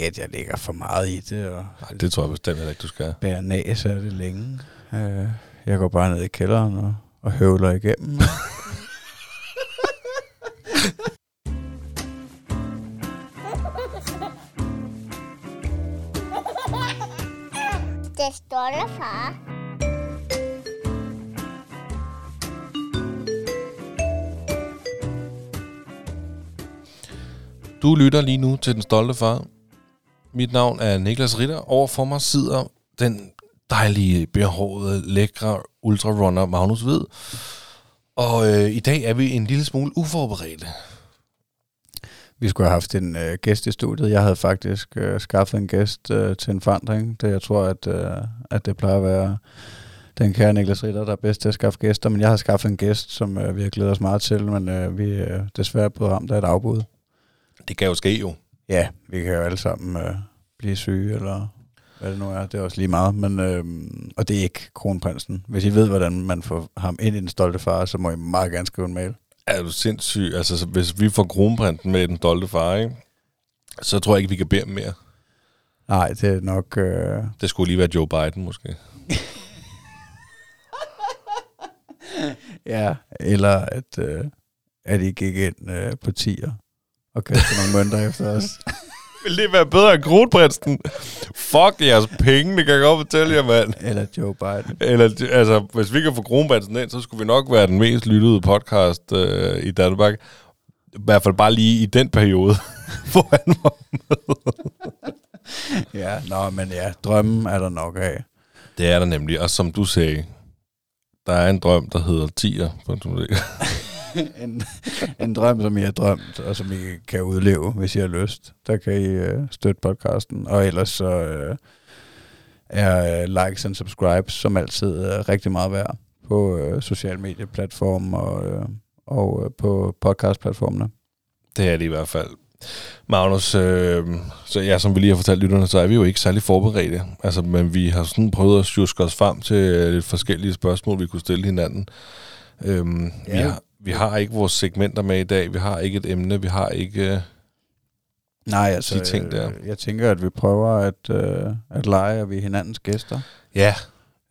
gætte, jeg ligger for meget i det, og Nej, det tror jeg bestemt heller ikke, du skal. bærer næs af det længe. Øh, jeg går bare ned i kælderen og, og høvler igennem. Det stolte far. Du lytter lige nu til Den Stolte Far. Mit navn er Niklas Ritter. Overfor mig sidder den dejlige, behårede, lækre ultrarunner Magnus Hvid. Og øh, i dag er vi en lille smule uforberedte. Vi skulle have haft en øh, gæst i studiet. Jeg havde faktisk øh, skaffet en gæst øh, til en forandring. Det jeg tror, at, øh, at det plejer at være den kære Niklas Ritter, der er bedst til at skaffe gæster. Men jeg har skaffet en gæst, som øh, vi har glædet os meget til, men øh, vi er desværre blevet ramt af et afbud. Det kan jo ske jo. Ja, vi kan jo alle sammen øh, blive syge, eller hvad det nu er. Det er også lige meget. Men, øh, og det er ikke kronprinsen. Hvis I ved, hvordan man får ham ind i den stolte far, så må I meget gerne skrive en mail. Er du sindssyg? Altså, så hvis vi får kronprinsen med den stolte far, ikke? så tror jeg ikke, vi kan bede mere. Nej, det er nok... Øh, Det skulle lige være Joe Biden, måske. ja, eller at, øh, at I gik ind øh, på tier og kastede nogle mønter efter os. Vil det være bedre end kronprinsen? Fuck jeres penge, det kan jeg godt fortælle jer, mand. Eller Joe Biden. Eller, altså, hvis vi kan få kronprinsen ind, så skulle vi nok være den mest lyttede podcast øh, i Danmark. I hvert fald bare lige i den periode, hvor han var Ja, nå, men ja, drømmen er der nok af. Det er der nemlig, og som du sagde, der er en drøm, der hedder tier. en, en drøm, som I har drømt, og som I kan udleve, hvis I har lyst. Der kan I øh, støtte podcasten. Og ellers så øh, er øh, likes and subscribes som altid øh, rigtig meget værd på øh, sociale medieplatforme og, øh, og øh, på podcastplatformene. Det er det i hvert fald. Magnus, øh, så ja, som vi lige har fortalt lytterne, så er vi jo ikke særlig forberedte. Altså, men vi har sådan prøvet at sjuske os frem til øh, lidt forskellige spørgsmål, vi kunne stille hinanden. Øhm, Ja. vi, har, vi har ikke vores segmenter med i dag. Vi har ikke et emne. Vi har ikke... Øh, Nej, altså, De ting der. øh, jeg tænker, at vi prøver at, øh, at lege, og vi er hinandens gæster. ja,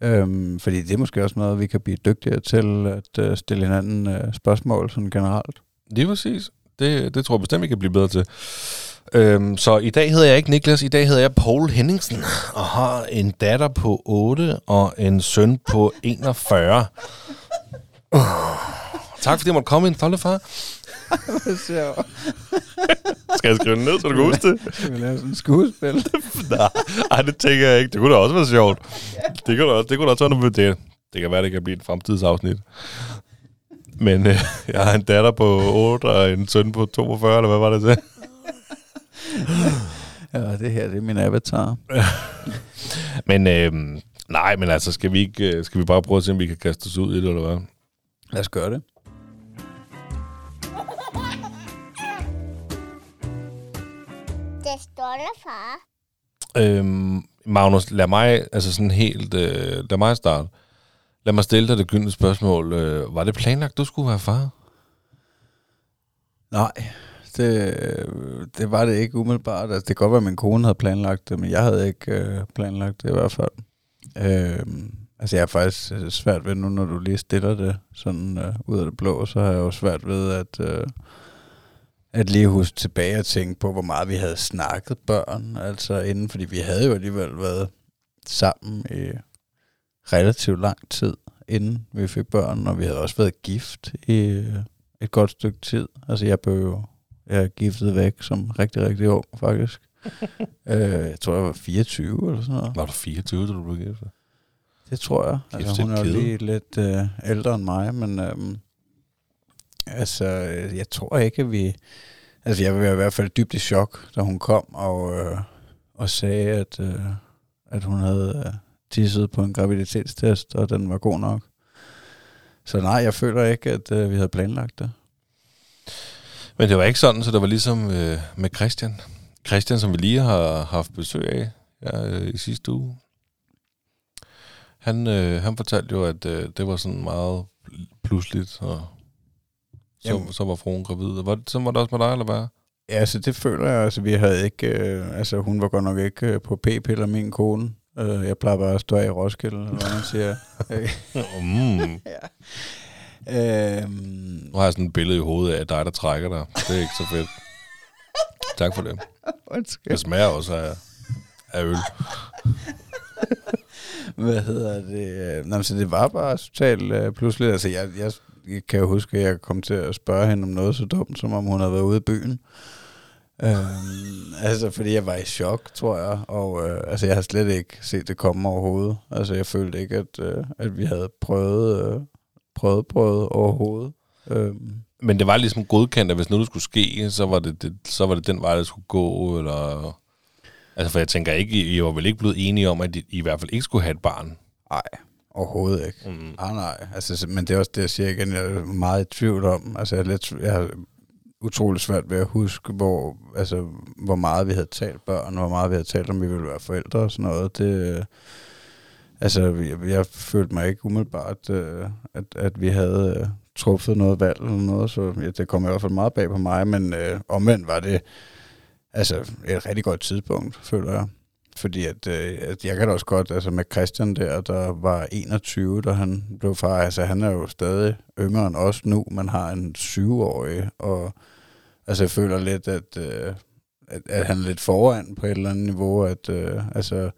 Øhm, fordi det er måske også noget, vi kan blive dygtigere til at øh, stille hinanden øh, spørgsmål sådan generelt. lige præcis. Det, det tror jeg bestemt, vi kan blive bedre til. Øhm, så i dag hedder jeg ikke Niklas, i dag hedder jeg Paul Henningsen, og har en datter på 8 og en søn på 41. Uh, tak fordi jeg måtte komme ind, stolte far. Så Skal jeg skrive den ned, så du kan huske det? skal vi lave sådan en skuespil. Nej, ej, det tænker jeg ikke. Det kunne da også være sjovt. Det kunne da også, det kunne da også være noget det. Det kan være, det kan blive et fremtidsafsnit. Men øh, jeg har en datter på 8 og en søn på 42, eller hvad var det til? ja, det her det er min avatar. Men øh, nej, men altså, skal vi, ikke, øh, skal vi bare prøve at se, om vi kan kaste os ud i det, eller hvad? Lad os gøre det. Det stolte far. Øhm, Magnus, lad mig, altså sådan helt, øh, lad mig starte. Lad mig stille dig det gyldne spørgsmål. Øh, var det planlagt, du skulle være far? Nej, det, det var det ikke umiddelbart. Altså, det kan godt være, at min kone havde planlagt det, men jeg havde ikke øh, planlagt det i hvert fald. Øh, altså, jeg er faktisk øh, svært ved nu, når du lige stiller det sådan øh, ud af det blå, så har jeg jo svært ved at, øh, at lige huske tilbage og tænke på, hvor meget vi havde snakket børn, altså inden, fordi vi havde jo alligevel været sammen i relativt lang tid, inden vi fik børn, og vi havde også været gift i øh, et godt stykke tid. Altså jeg blev jo jeg er giftet væk som rigtig, rigtig ung, faktisk. øh, jeg tror, jeg var 24 eller sådan noget. Var du 24, da du blev gift? Det tror jeg. Gift Altså, hun er jo lige lidt øh, ældre end mig, men øhm, altså, øh, jeg tror ikke, at vi... Altså, jeg var i hvert fald dybt i chok, da hun kom og, øh, og sagde, at, øh, at hun havde øh, tisset på en graviditetstest, og den var god nok. Så nej, jeg føler ikke, at øh, vi havde planlagt det. Men det var ikke sådan, så det var ligesom øh, med Christian. Christian, som vi lige har haft besøg af ja, øh, i sidste uge. Han, øh, han fortalte jo, at øh, det var sådan meget pludseligt, og så, Jamen. så var fruen gravid. Var det, sådan var det også med dig, eller hvad? Ja, altså det føler jeg. Altså, vi havde ikke, øh, altså hun var godt nok ikke øh, på p-piller, min kone. Øh, jeg plejer bare at stå i Roskilde, eller hvad man siger. Mm. øh, Nu har jeg sådan et billede i hovedet af dig, der trækker dig. Det er ikke så fedt. Tak for det. undskyld. Det smager også af, af øl. Hvad hedder det? Øh, Nå, så det var bare totalt øh, pludselig. Altså, jeg, jeg kan jo huske, at jeg kom til at spørge hende om noget så dumt, som om hun havde været ude i byen. Øhm, altså, fordi jeg var i chok, tror jeg. Og øh, altså, jeg har slet ikke set det komme overhovedet. Altså, jeg følte ikke, at, øh, at vi havde prøvet, øh, prøvet, prøvet overhovedet. Øhm, Men det var ligesom godkendt, at hvis noget skulle ske, så var det, det, så var det den vej, der skulle gå, eller... Altså, for jeg tænker ikke, I var vel ikke blevet enige om, at I, I hvert fald ikke skulle have et barn. Nej, overhovedet ikke. Mm. Ah, nej, altså, så- men det er også det, jeg siger igen, jeg er meget i tvivl om. Altså, jeg, er lidt, jeg har utrolig svært ved at huske, hvor, altså, hvor meget vi havde talt børn, hvor meget vi havde talt om, vi ville være forældre og sådan noget. Det, øh, altså, jeg, jeg følte mig ikke umiddelbart, øh, at, at vi havde øh, truffet noget valg eller noget, så ja, det kom i hvert fald meget bag på mig, men øh, omvendt var det altså, et rigtig godt tidspunkt, føler jeg. Fordi at, øh, at jeg kan da også godt, altså med Christian der, der var 21, da han blev far, altså han er jo stadig yngre end os nu, man har en 7-årig, og altså jeg føler lidt, at, øh, at, at han er lidt foran på et eller andet niveau, at øh, altså,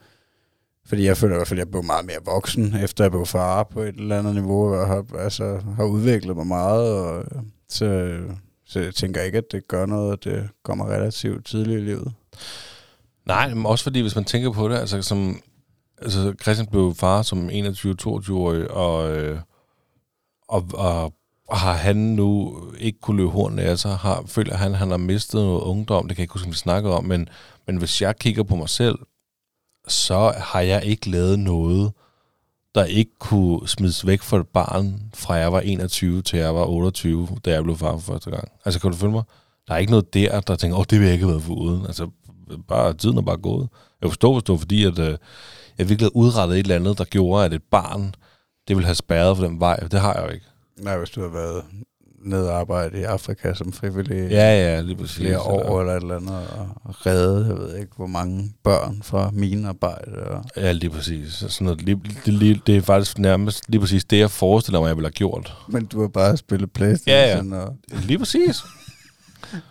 fordi jeg føler i hvert fald, at jeg blev meget mere voksen, efter jeg blev far på et eller andet niveau, og har, altså, har udviklet mig meget, og øh, så, øh, så jeg tænker ikke, at det gør noget, at det kommer relativt tidligt i livet. Nej, men også fordi, hvis man tænker på det, altså som... Altså, Christian blev far som 21-22-årig, og, øh, og, og, og har han nu ikke kunne løbe horn af sig, har, føler han, han har mistet noget ungdom, det kan jeg ikke huske, vi snakker om, men, men hvis jeg kigger på mig selv, så har jeg ikke lavet noget, der ikke kunne smides væk for et barn, fra jeg var 21 til jeg var 28, da jeg blev far for første gang. Altså, kan du følge mig? Der er ikke noget der, der tænker, åh, oh, det vil jeg ikke have været for uden. Altså, bare, tiden er bare gået. Jeg forstår, var fordi, at øh, jeg virkelig havde udrettet et eller andet, der gjorde, at et barn, det ville have spærret for den vej. Det har jeg jo ikke. Nej, hvis du har været nede og arbejde i Afrika som frivillig Ja, ja, lige præcis. flere år eller et eller andet, og redde, jeg ved ikke, hvor mange børn fra mine arbejde. Og Ja, lige præcis. Sådan noget, lige, det, lige, det er faktisk nærmest lige præcis det, jeg forestiller mig, jeg ville have gjort. Men du har bare spillet Playstation og, Lige præcis.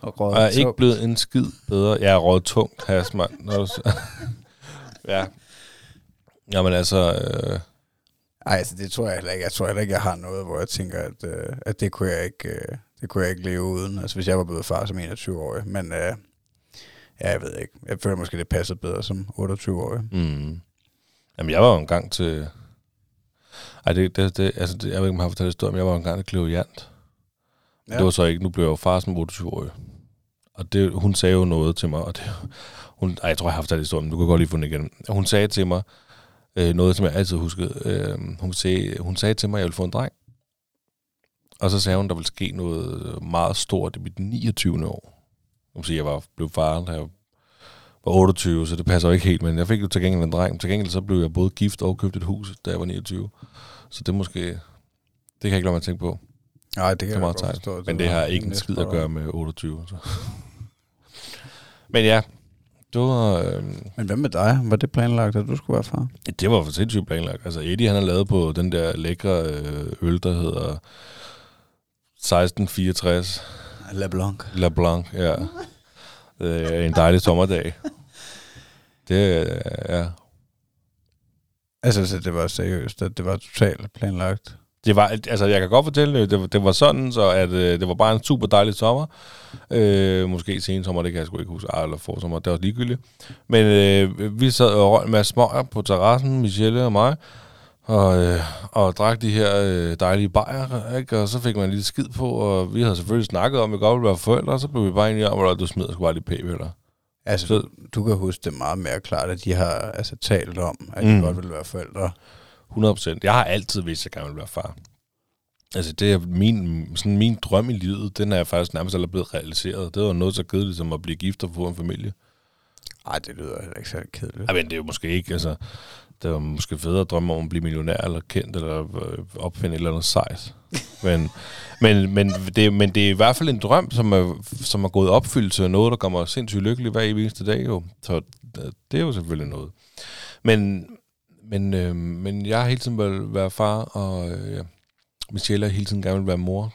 Og Og jeg er røget ikke blevet en skid bedre. Jeg er råd tung, mand. Når du ja. Jamen altså, øh, Ej, altså det tror jeg heller ikke. Jeg tror heller ikke, jeg har noget, hvor jeg tænker, at, øh, at det, kunne jeg ikke, øh, det kunne jeg ikke leve uden. Altså hvis jeg var blevet far som 21-årig. Men øh, ja, jeg ved ikke. Jeg føler måske, det passer bedre som 28-årig. mm. Jamen, jeg var jo engang til... Ej, det, det, det, altså, det, jeg ved ikke, om jeg har fortalt historien, men jeg var engang til Kleojant. Ja. Det var så ikke, nu blev jeg jo far som 28-årig. Og det, hun sagde jo noget til mig, og det, hun, ej, jeg tror, jeg har fortalt historien, men du kan godt lige få den igen. Hun sagde til mig, øh, noget, som jeg altid huskede. Øh, hun, sagde, hun sagde til mig, at jeg ville få en dreng. Og så sagde hun, der ville ske noget meget stort i mit 29. år. Hun siger, jeg var blev far, da jeg var 28, så det passer jo ikke helt, men jeg fik jo til gengæld en dreng. Til gengæld så blev jeg både gift og købt et hus, da jeg var 29. Så det måske, det kan jeg ikke lade mig tænke på. Nej, det kan Det jeg godt forstå. Men det har ikke en skid at gøre med 28. Så. Men ja, det var, øh, Men hvad med dig? Var det planlagt, at du skulle være far? det var for sindssygt planlagt. Altså Eddie, han har lavet på den der lækre øh, øl, der hedder 1664 La Blanc. La Blanc, ja. Er en dejlig sommerdag. Det er, ja. Altså, så det var seriøst, at det var totalt planlagt. Det var, altså jeg kan godt fortælle, det, det, det var sådan, så at øh, det var bare en super dejlig sommer. Øh, måske sen sommer, det kan jeg sgu ikke huske, Ej, eller forsommer, det var ligegyldigt. Men øh, vi sad og røg masse smøger på terrassen, Michelle og mig, og, øh, og drak de her øh, dejlige bajer, ikke? og så fik man lidt skid på, og vi havde selvfølgelig snakket om, at vi godt ville være forældre, og så blev vi bare enige om, at du smider sgu bare lige p-piller. Altså, Så- du, kan huske det meget mere klart, at de har altså, talt om, at Mm. de godt vil være forældre. 100%. Jeg har altid vidst, at jeg gerne vil være far. Altså, det er min, sådan min drøm i livet, den er jeg faktisk nærmest allerede blevet realiseret. Det var noget så kedeligt som at blive gift og få en familie. Nej, det lyder heller ikke særlig kedeligt. Ej, men det er jo måske ikke, altså... det var måske federe at drømme om at blive millionær eller kendt, eller øh, opfinde et eller andet sejt. Men, men, men, det, men det er i hvert fald en drøm, som er, som er gået opfyldelse af noget, der kommer sindssygt lykkelig hver eneste dag. Jo. Så øh, det er jo selvfølgelig noget. Men, men, øh, men jeg har hele tiden vil være far, og øh, Michelle har hele tiden gerne vil være mor.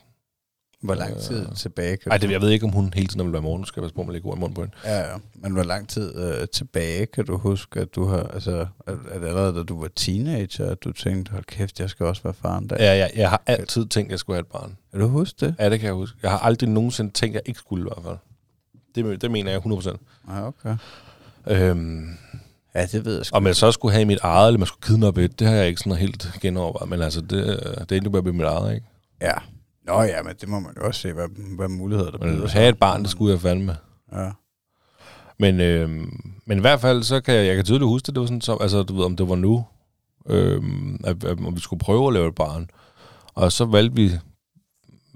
Hvor lang tid Øh, tilbage kan Ej, det, jeg ved ikke, om hun hele tiden vil være mor. Nu skal jeg passe på, at man lægger ord i munden på hende. Ja, ja. Men hvor lang tid øh, tilbage kan du huske, at du har... Altså, er det allerede, da du var teenager, at du tænkte, hold kæft, jeg skal også være far en dag? Ja, jeg, jeg har altid tænkt, at jeg skulle have et barn. Kan du huske det? Ja, det kan jeg huske. Jeg har aldrig nogensinde tænkt, at jeg ikke skulle i hvert fald. Det, det mener jeg 100%. Ja, okay. Øhm, Ja, det ved jeg sgu. om jeg så skulle have mit eget, eller man skulle kidnappe et, det har jeg ikke sådan helt genovervejet. Men altså, det, det er endnu bare mit eget, ikke? Ja. Nå ja, men det må man jo også se, hvad, hvad muligheder der at sig. have et barn, det skulle jeg fandme. Ja. Men, øhm, men i hvert fald, så kan jeg, jeg kan tydeligt huske det, det var sådan, så, altså, du ved, om det var nu, øhm, at, at, om vi skulle prøve at lave et barn. Og så valgte vi,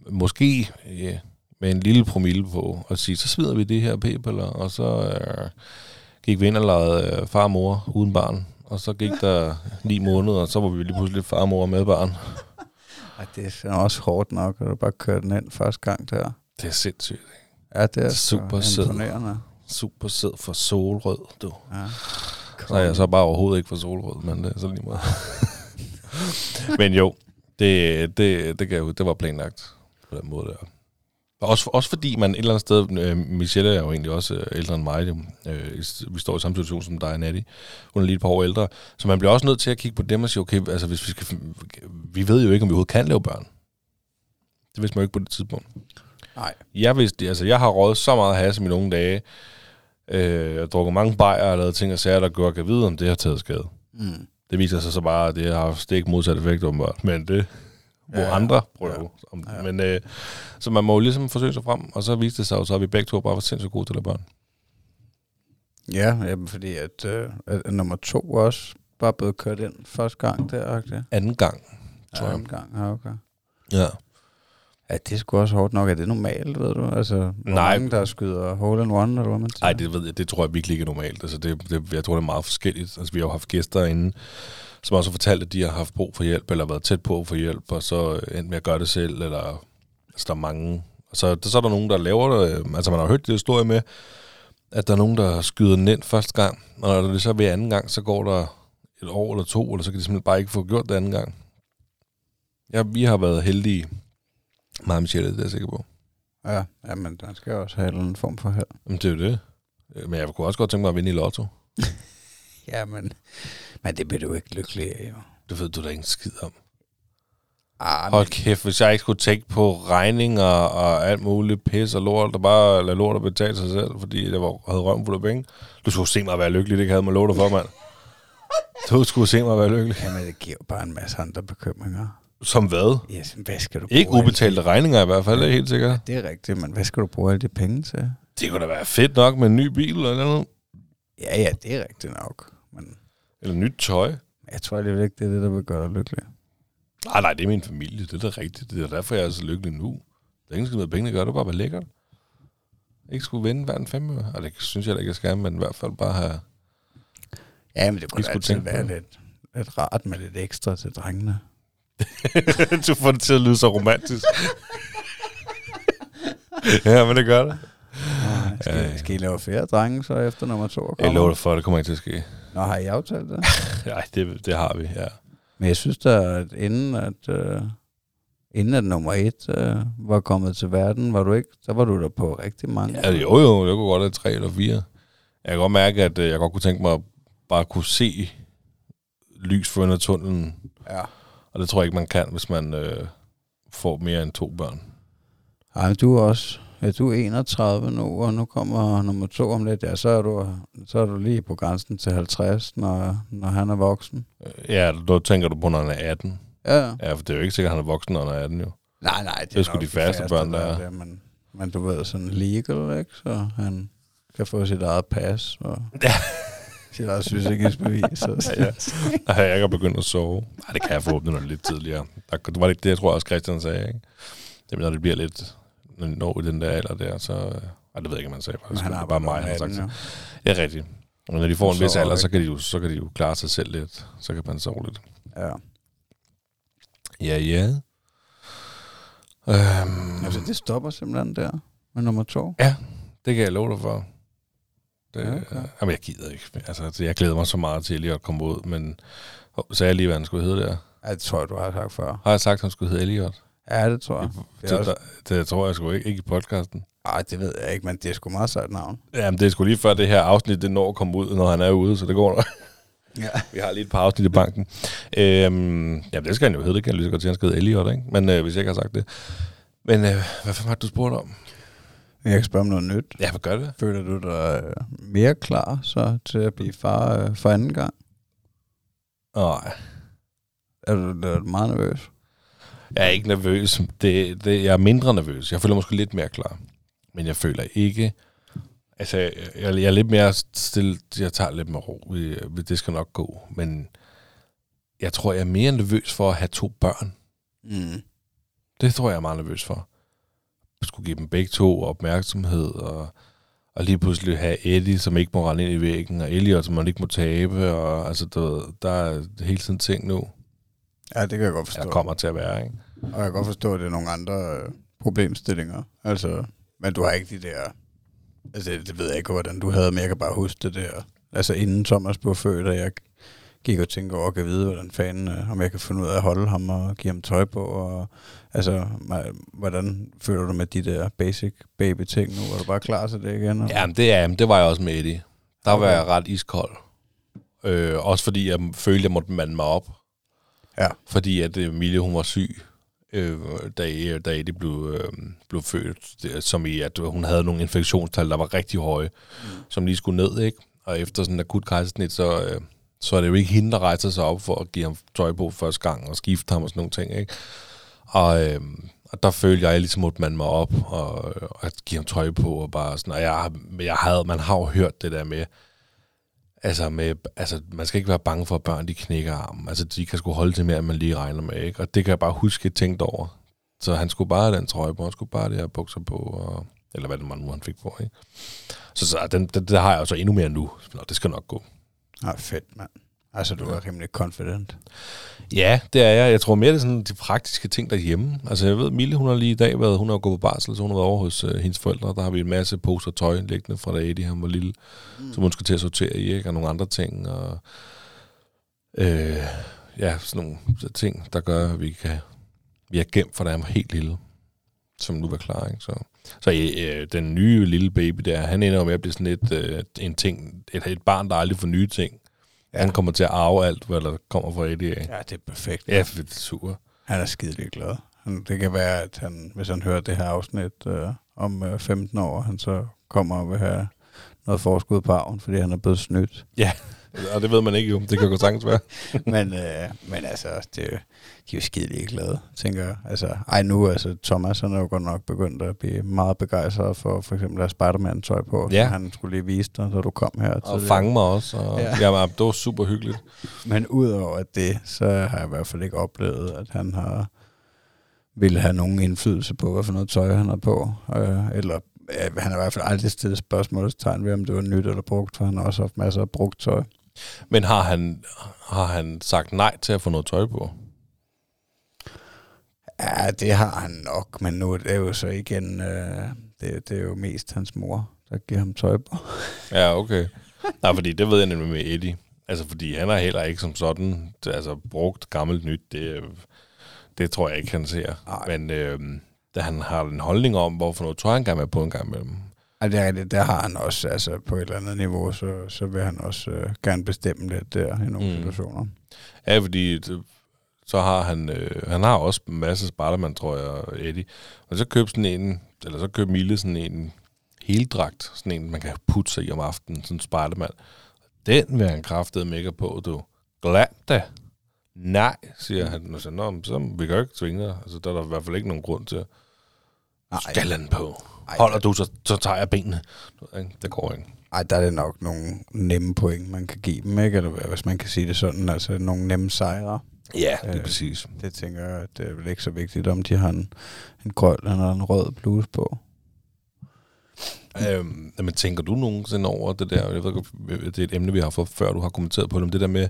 måske ja, med en lille promille på, at sige, så smider vi det her p-piller, og så øh, gik vi ind og lavede øh, far og mor uden barn. Og så gik der ni måneder, og så var vi lige pludselig far og mor med barn. Ej, det er også hårdt nok, at du bare kørte den ind første gang der. Det er sindssygt. Ja, det er Super imponerende. Super sød for solrød, du. Ja. Så er jeg så bare overhovedet ikke for solrød, men det er så lige meget. men jo, det, det, det, huske. det var planlagt på den måde der. Og Også, også fordi man et eller andet sted, øh, Michelle er jo egentlig også øh, ældre end mig, jo. øh, vi står i samme situation som dig og Natty. Hun er lige et par år ældre. Så man bliver også nødt til at kigge på dem og sige, okay, altså hvis vi skal, vi ved jo ikke, om vi overhovedet kan lave børn. Det vidste man jo ikke på det tidspunkt. Nej. Jeg vidste, altså jeg har røget så meget has i mine unge dage, øh, jeg drukket mange bajer og lavet ting og sager, der gør, at jeg vide, om det har taget skade. Mm. Det viser sig så bare, at det har stik modsat effekt, åbenbart. Men det må Ja, andre prøve. Ja. Om, Ja. Men, øh, så man må jo ligesom forsøge sig frem, og så viste det sig jo så, at vi begge to bare var sindssygt gode til at børn. Ja, jamen, fordi at, øh, at, nummer to også bare blevet kørt ind første gang der. Okay? Anden gang, tror jeg. en gang. Ja, okay. Ja. Ja, det er sgu også hårdt nok. Er det normalt, ved du? Altså, hvor Nej. mange, der skyder hole in one, eller hvad man siger? Ej, det ved jeg, det tror jeg virkelig ikke er normalt. Altså, det, det, jeg tror, det er meget forskelligt. Altså, vi har jo haft gæster inde, som også har fortalt, at de har haft brug for hjælp, eller været tæt på at få hjælp, og så endt med at gøre det selv, eller altså, der er mange. Så, så er der nogen, der laver det. øh, Altså, man har hørt det historie med, at der er nogen, der skyder den ind første gang, og når det så ved anden gang, så går der et år eller to, eller så kan de simpelthen bare ikke få gjort det anden gang. Ja, vi har været heldige. Meget Michelle, det er jeg sikker på. Ja, ja, men der skal også have en eller anden form for held. Men det er jo det. Øh, Men jeg kunne også godt tænke mig at vinde i lotto. Ja, men, men det bliver du ikke lykkelig af, jo. Det ved du da ikke en skid om. Ah, Hold kæft, hvis jeg ikke skulle tænke på regninger og alt muligt pis og lort, der bare lade lort at betale sig selv, fordi jeg var, havde røven fuld af penge. Du skulle se mig være lykkelig, det kan jeg med lov for, mand. Du skulle se mig være lykkelig. Jamen, det giver bare en masse andre bekymringer. Som hvad? Yes, men hvad skal du Ikke bruge alle ubetalte regninger i hvert fald, det er helt sikkert. de- Det er rigtigt, men hvad skal du bruge alle de penge til? Det kunne da være fedt nok med en ny bil eller noget. Ja, ja, det er rigtigt nok. Men Eller nyt tøj. jeg tror alligevel ikke, det er det, der vil gøre dig lykkelig. Nej, nej, det er min familie. Det er da rigtigt. Det er derfor, jeg er så lykkelig nu. Der er ingen skid med penge, der gør det bare være lækkert. Ikke skulle vinde hver en femme. Og det synes jeg da ikke, jeg skal, men i hvert fald bare have... Ja, men det kunne altid være lidt, lidt rart med lidt ekstra til drengene. du får det til at lyde så romantisk. ja, men det gør det. Ja, skal, Ja, ja, skal I lave flere drenge så efter nummer to? Jeg lover dig for, at det kommer ikke til at ske. Nå, har I aftalt det? Nej, det, det har vi, ja. Men jeg synes da, at inden at, øh, inden at nummer et øh, var kommet til verden, var du ikke, så var du der på rigtig mange. ja. Jo, jo, jeg kunne godt have tre eller fire. Jeg kan godt mærke, at øh, jeg godt kunne tænke mig at bare kunne se lys for under tunnelen. ja. Og det tror jeg ikke, man kan, hvis man øh, får mere end to børn. Ej, men du er også, ja, du er 31 nu, og nu kommer nummer to om lidt. Ja, så er du, så er du lige på grænsen til 50, når, når han er voksen. Øh, Ja, då tænker du på, når han er 18. Ja, ja. For det er jo ikke sikkert, at han er voksen, når han er 18 jo. Nej, nej. Det, Det er sgu de færreste børn, der er. det, men, men du ved, sådan legal, ikke? Så han kan få sit eget pas og Ja. sit eget sygesikringsbevis. Så. Ja, ja. Nej, jeg ikke begyndt at sove. Nej, det kan jeg forhåbentlig, når det lidt tidligere. Der, det var lidt det, jeg tror også, Christian sagde. Ikke? Det, når det bliver lidt, når i den der alder der, så... Ej, det ved jeg ikke, man sagde. Faktisk. han det er bare mig, han har sagt. Ja. Ja, rigtigt. Og når de får en Så vis alder, så kan, de jo, så kan de jo klare sig selv lidt. Så kan man sove lidt. Ja. Ja, ja. Øhm, Altså, det stopper simpelthen der med nummer to. det kan jeg love dig for. Det, Ja, ja, okay. okay. Jamen, jeg gider ikke. Altså, jeg glæder mig så meget til lige at komme ud, men sagde jeg lige, hvad han skulle hedde der? Ja, det tror jeg, du har sagt før. Har jeg sagt, at han skulle hedde Elliot? Ja, det tror jeg. Det, også, det, det tror jeg sgu ikke, ikke i podcasten. ej, det ved jeg ikke, men det er sgu meget sejt navn. Jamen, det er sgu lige før det her afsnit, det når at komme ud, når han er ude, så det går nok. Ja. Vi har lige et par afsnit i banken. Øhm, jamen, det skal han jo hedde, det kan jeg lige så godt at han skal hedde Elliot, ikke? Men øh, hvis jeg ikke har sagt det. Men øh, hvad fanden var det, du spurgte om? Jeg kan spørge om noget nyt. Ja, hvad gør det? Føler du dig øh, mere klar så til at blive far øh, for anden gang? Nej, Er du, er du meget nervøs? Jeg er ikke nervøs. Det, det, jeg er mindre nervøs. Jeg føler måske lidt mere klar. Men jeg føler ikke... Altså, jeg, jeg, jeg er lidt mere stille. Jeg tager lidt med ro. Det skal nok gå. Men jeg tror, jeg er mere nervøs for at have to børn. Mm. Det tror jeg er meget nervøs for. Jeg skulle give dem begge to opmærksomhed, og, og lige pludselig have Eddie, som ikke må rende ind i væggen, og Elliot, som man ikke må tabe, og altså, ved, der er hele tiden ting nu, Ja, det kan jeg godt forstå. der kommer til at være, ikke? Og jeg kan godt forstå, at det er nogle andre øh, problemstillinger. Altså, men du har ikke de der... Altså, det ved jeg ikke, hvordan du havde, men jeg kan bare huske det der. Altså, inden Thomas blev født, og jeg gik og tænkte over, at jeg vide, hvordan fanden, øh, om jeg kan finde ud af at holde ham og give ham tøj på. Og, altså, hvordan føler du med de der basic baby ting nu? Er du bare klar til det igen? eller? Ja, men det, er, det var jeg også med Eddie. Der var Okay. jeg ret iskold. Øh, også fordi jeg følte, jeg måtte mande mig op. Ja. Fordi at Emilie, hun var syg, øh, da, da Eddie blev, øh, blev født. Det, som i, at hun havde nogle infektionstal, der var rigtig høje, mm. som lige skulle ned, ikke? Og efter sådan en akut kejsersnit, så, øh, så er det jo ikke hende, der rejser sig op for at give ham tøj på første gang og skifte ham og sådan nogle ting, ikke? Og, øh, og der følte jeg, at ligesom måtte mande mig op og, og at give ham tøj på og bare sådan, og jeg, jeg havde, man har jo hørt det der med, altså, med, altså man skal ikke være bange for, at børn de knækker armen. Altså de kan sgu holde til mere, end man lige regner med, ikke? Og det kan jeg bare huske, jeg tænkte over. Så han skulle bare have den trøje på, han skulle bare have det her bukser på, og, eller hvad det man nu han fik på, ikke? Så, så den, den, det har jeg jo så endnu mere nu. Nå, det skal nok gå. Ah, fedt, mand. Altså, du er rimelig confident. Ja, det er jeg. Jeg tror mere, det er sådan de praktiske ting derhjemme. Altså, jeg ved, Mille, hun har lige i dag været, hun har gået på barsel, så hun har været over hos øh, hendes forældre. Der har vi en masse poser tøj liggende fra da Eddie, han var lille, mm. som hun skal til at sortere i, ikke? Og nogle andre ting, og øh, ja, sådan nogle ting, der gør, at vi kan, vi har gemt fra da han var helt lille, som nu var klar, ikke? Så, så øh, den nye lille baby der, han ender jo med at blive sådan et, øh, en ting, et, et barn, der aldrig får nye ting. Ja. Han kommer til at arve alt, hvad der kommer fra af. Ja, det er perfekt. Ja, det er super. Han er skidelig glad. Han, det kan være, at han, hvis han hører det her afsnit øh, om øh, 15 år, han så kommer og vil have noget forskud på arven, fordi han er blevet snydt. Og det ved man ikke jo. Det kan jo sagtens være. men, øh, men altså, det, er jo- de er jo skidelig glade, tænker jeg. Altså, ej nu, altså Thomas, han er jo godt nok begyndt at blive meget begejstret for for eksempel at have Spider-Man-tøj på, Ja. han skulle lige vise dig, da du kom her. Og tidligere. fange mig også. Og, Ja. ja. Jamen, det var super hyggeligt. Men udover det, så har jeg i hvert fald ikke oplevet, at han har ville have nogen indflydelse på, hvad for noget tøj han har på. Øh, eller han har i hvert fald aldrig stillet spørgsmålstegn ved, om det var nyt eller brugt, for han har også haft masser af brugt tøj. Men har han, har han sagt nej til at få noget tøj på? Ja, det har han nok, men nu er det jo så igen, øh, det, det er jo mest hans mor, der giver ham tøj på. Ja, okay. Nej, fordi det ved jeg nemlig med Eddie. Altså, fordi han er heller ikke som sådan, altså brugt gammelt nyt, det, det tror jeg ikke, han ser. Nej. Men øh, da han har en holdning om, hvorfor noget tøj han gerne vil på en gang imellem. Ja, det er rigtigt, der har han også, altså på et eller andet niveau, så, så vil han også øh, gerne bestemme lidt der i nogle Mm. mm. situationer. Ja, fordi det, så har han, øh, han har også en masse Spiderman, tror jeg, Eddie. Og så køb sådan en, eller så køb Mille sådan en heldragt, sådan en, man kan putte sig i om aftenen, sådan en Spiderman. Den vil han kraftede mega på, du. Glad da. Nej, siger han. Og så, Nå, så vi kan jo ikke tvinge dig. Altså, der er der i hvert fald ikke nogen grund til. Nej, Skal han på. Holder du, så, så tager jeg benene. Det går ikke. Ej, der er det nok nogle nemme point, man kan give dem, ikke? Eller hvis man kan sige det sådan, altså nogle nemme sejre. Ja, det er Øh, præcis. Det tænker jeg, at det er vel ikke så vigtigt, om de har en, en grøn eller en rød bluse på. Øhm, men tænker du nogensinde over det der, jeg ved det er et emne, vi har fået før, du har kommenteret på det, men det der med,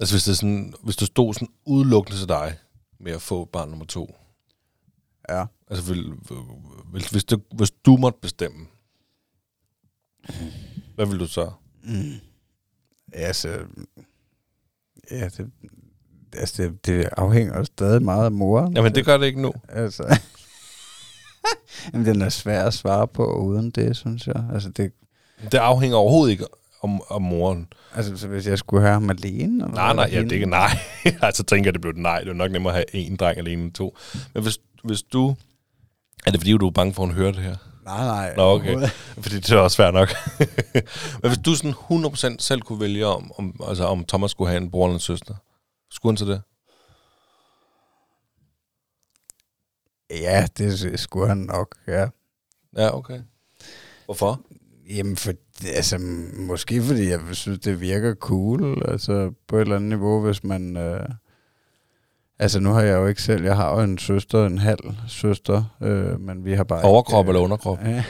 altså hvis, det sådan, hvis du stod sådan udelukkende til dig med at få barn nummer to, Ja. altså vil, hvis, hvis, du, hvis du måtte bestemme, hvad vil du så? Mm. Altså, ja, det, altså det, det afhænger stadig meget af moren. Jamen det gør det ikke nu. Altså, Jamen, den er svær at svare på uden det, synes jeg. Altså, det, Det afhænger overhovedet ikke om, om moren. altså så hvis jeg skulle have ham alene? Eller Nej, nej, ja, det er ikke nej. altså tænker jeg, det blev et nej. Det er nok nemmere at have en dreng alene end to. Men hvis, hvis du... Er det fordi, du er bange for, at hun hører det her? Nej, nej. Nå, okay. Fordi det er også svært nok. Men hvis du sådan 100% selv kunne vælge, om, om, altså om Thomas skulle have en bror eller en søster, skulle han så det? Ja, det skulle han nok, ja. Ja, okay. Hvorfor? Jamen, for, altså, måske fordi jeg synes, det virker cool, altså på et eller andet niveau, hvis man... Øh, altså, nu har jeg jo ikke selv, jeg har jo en søster, en halv søster, øh, men vi har bare Overkrop ikke, eller underkrop? Ja.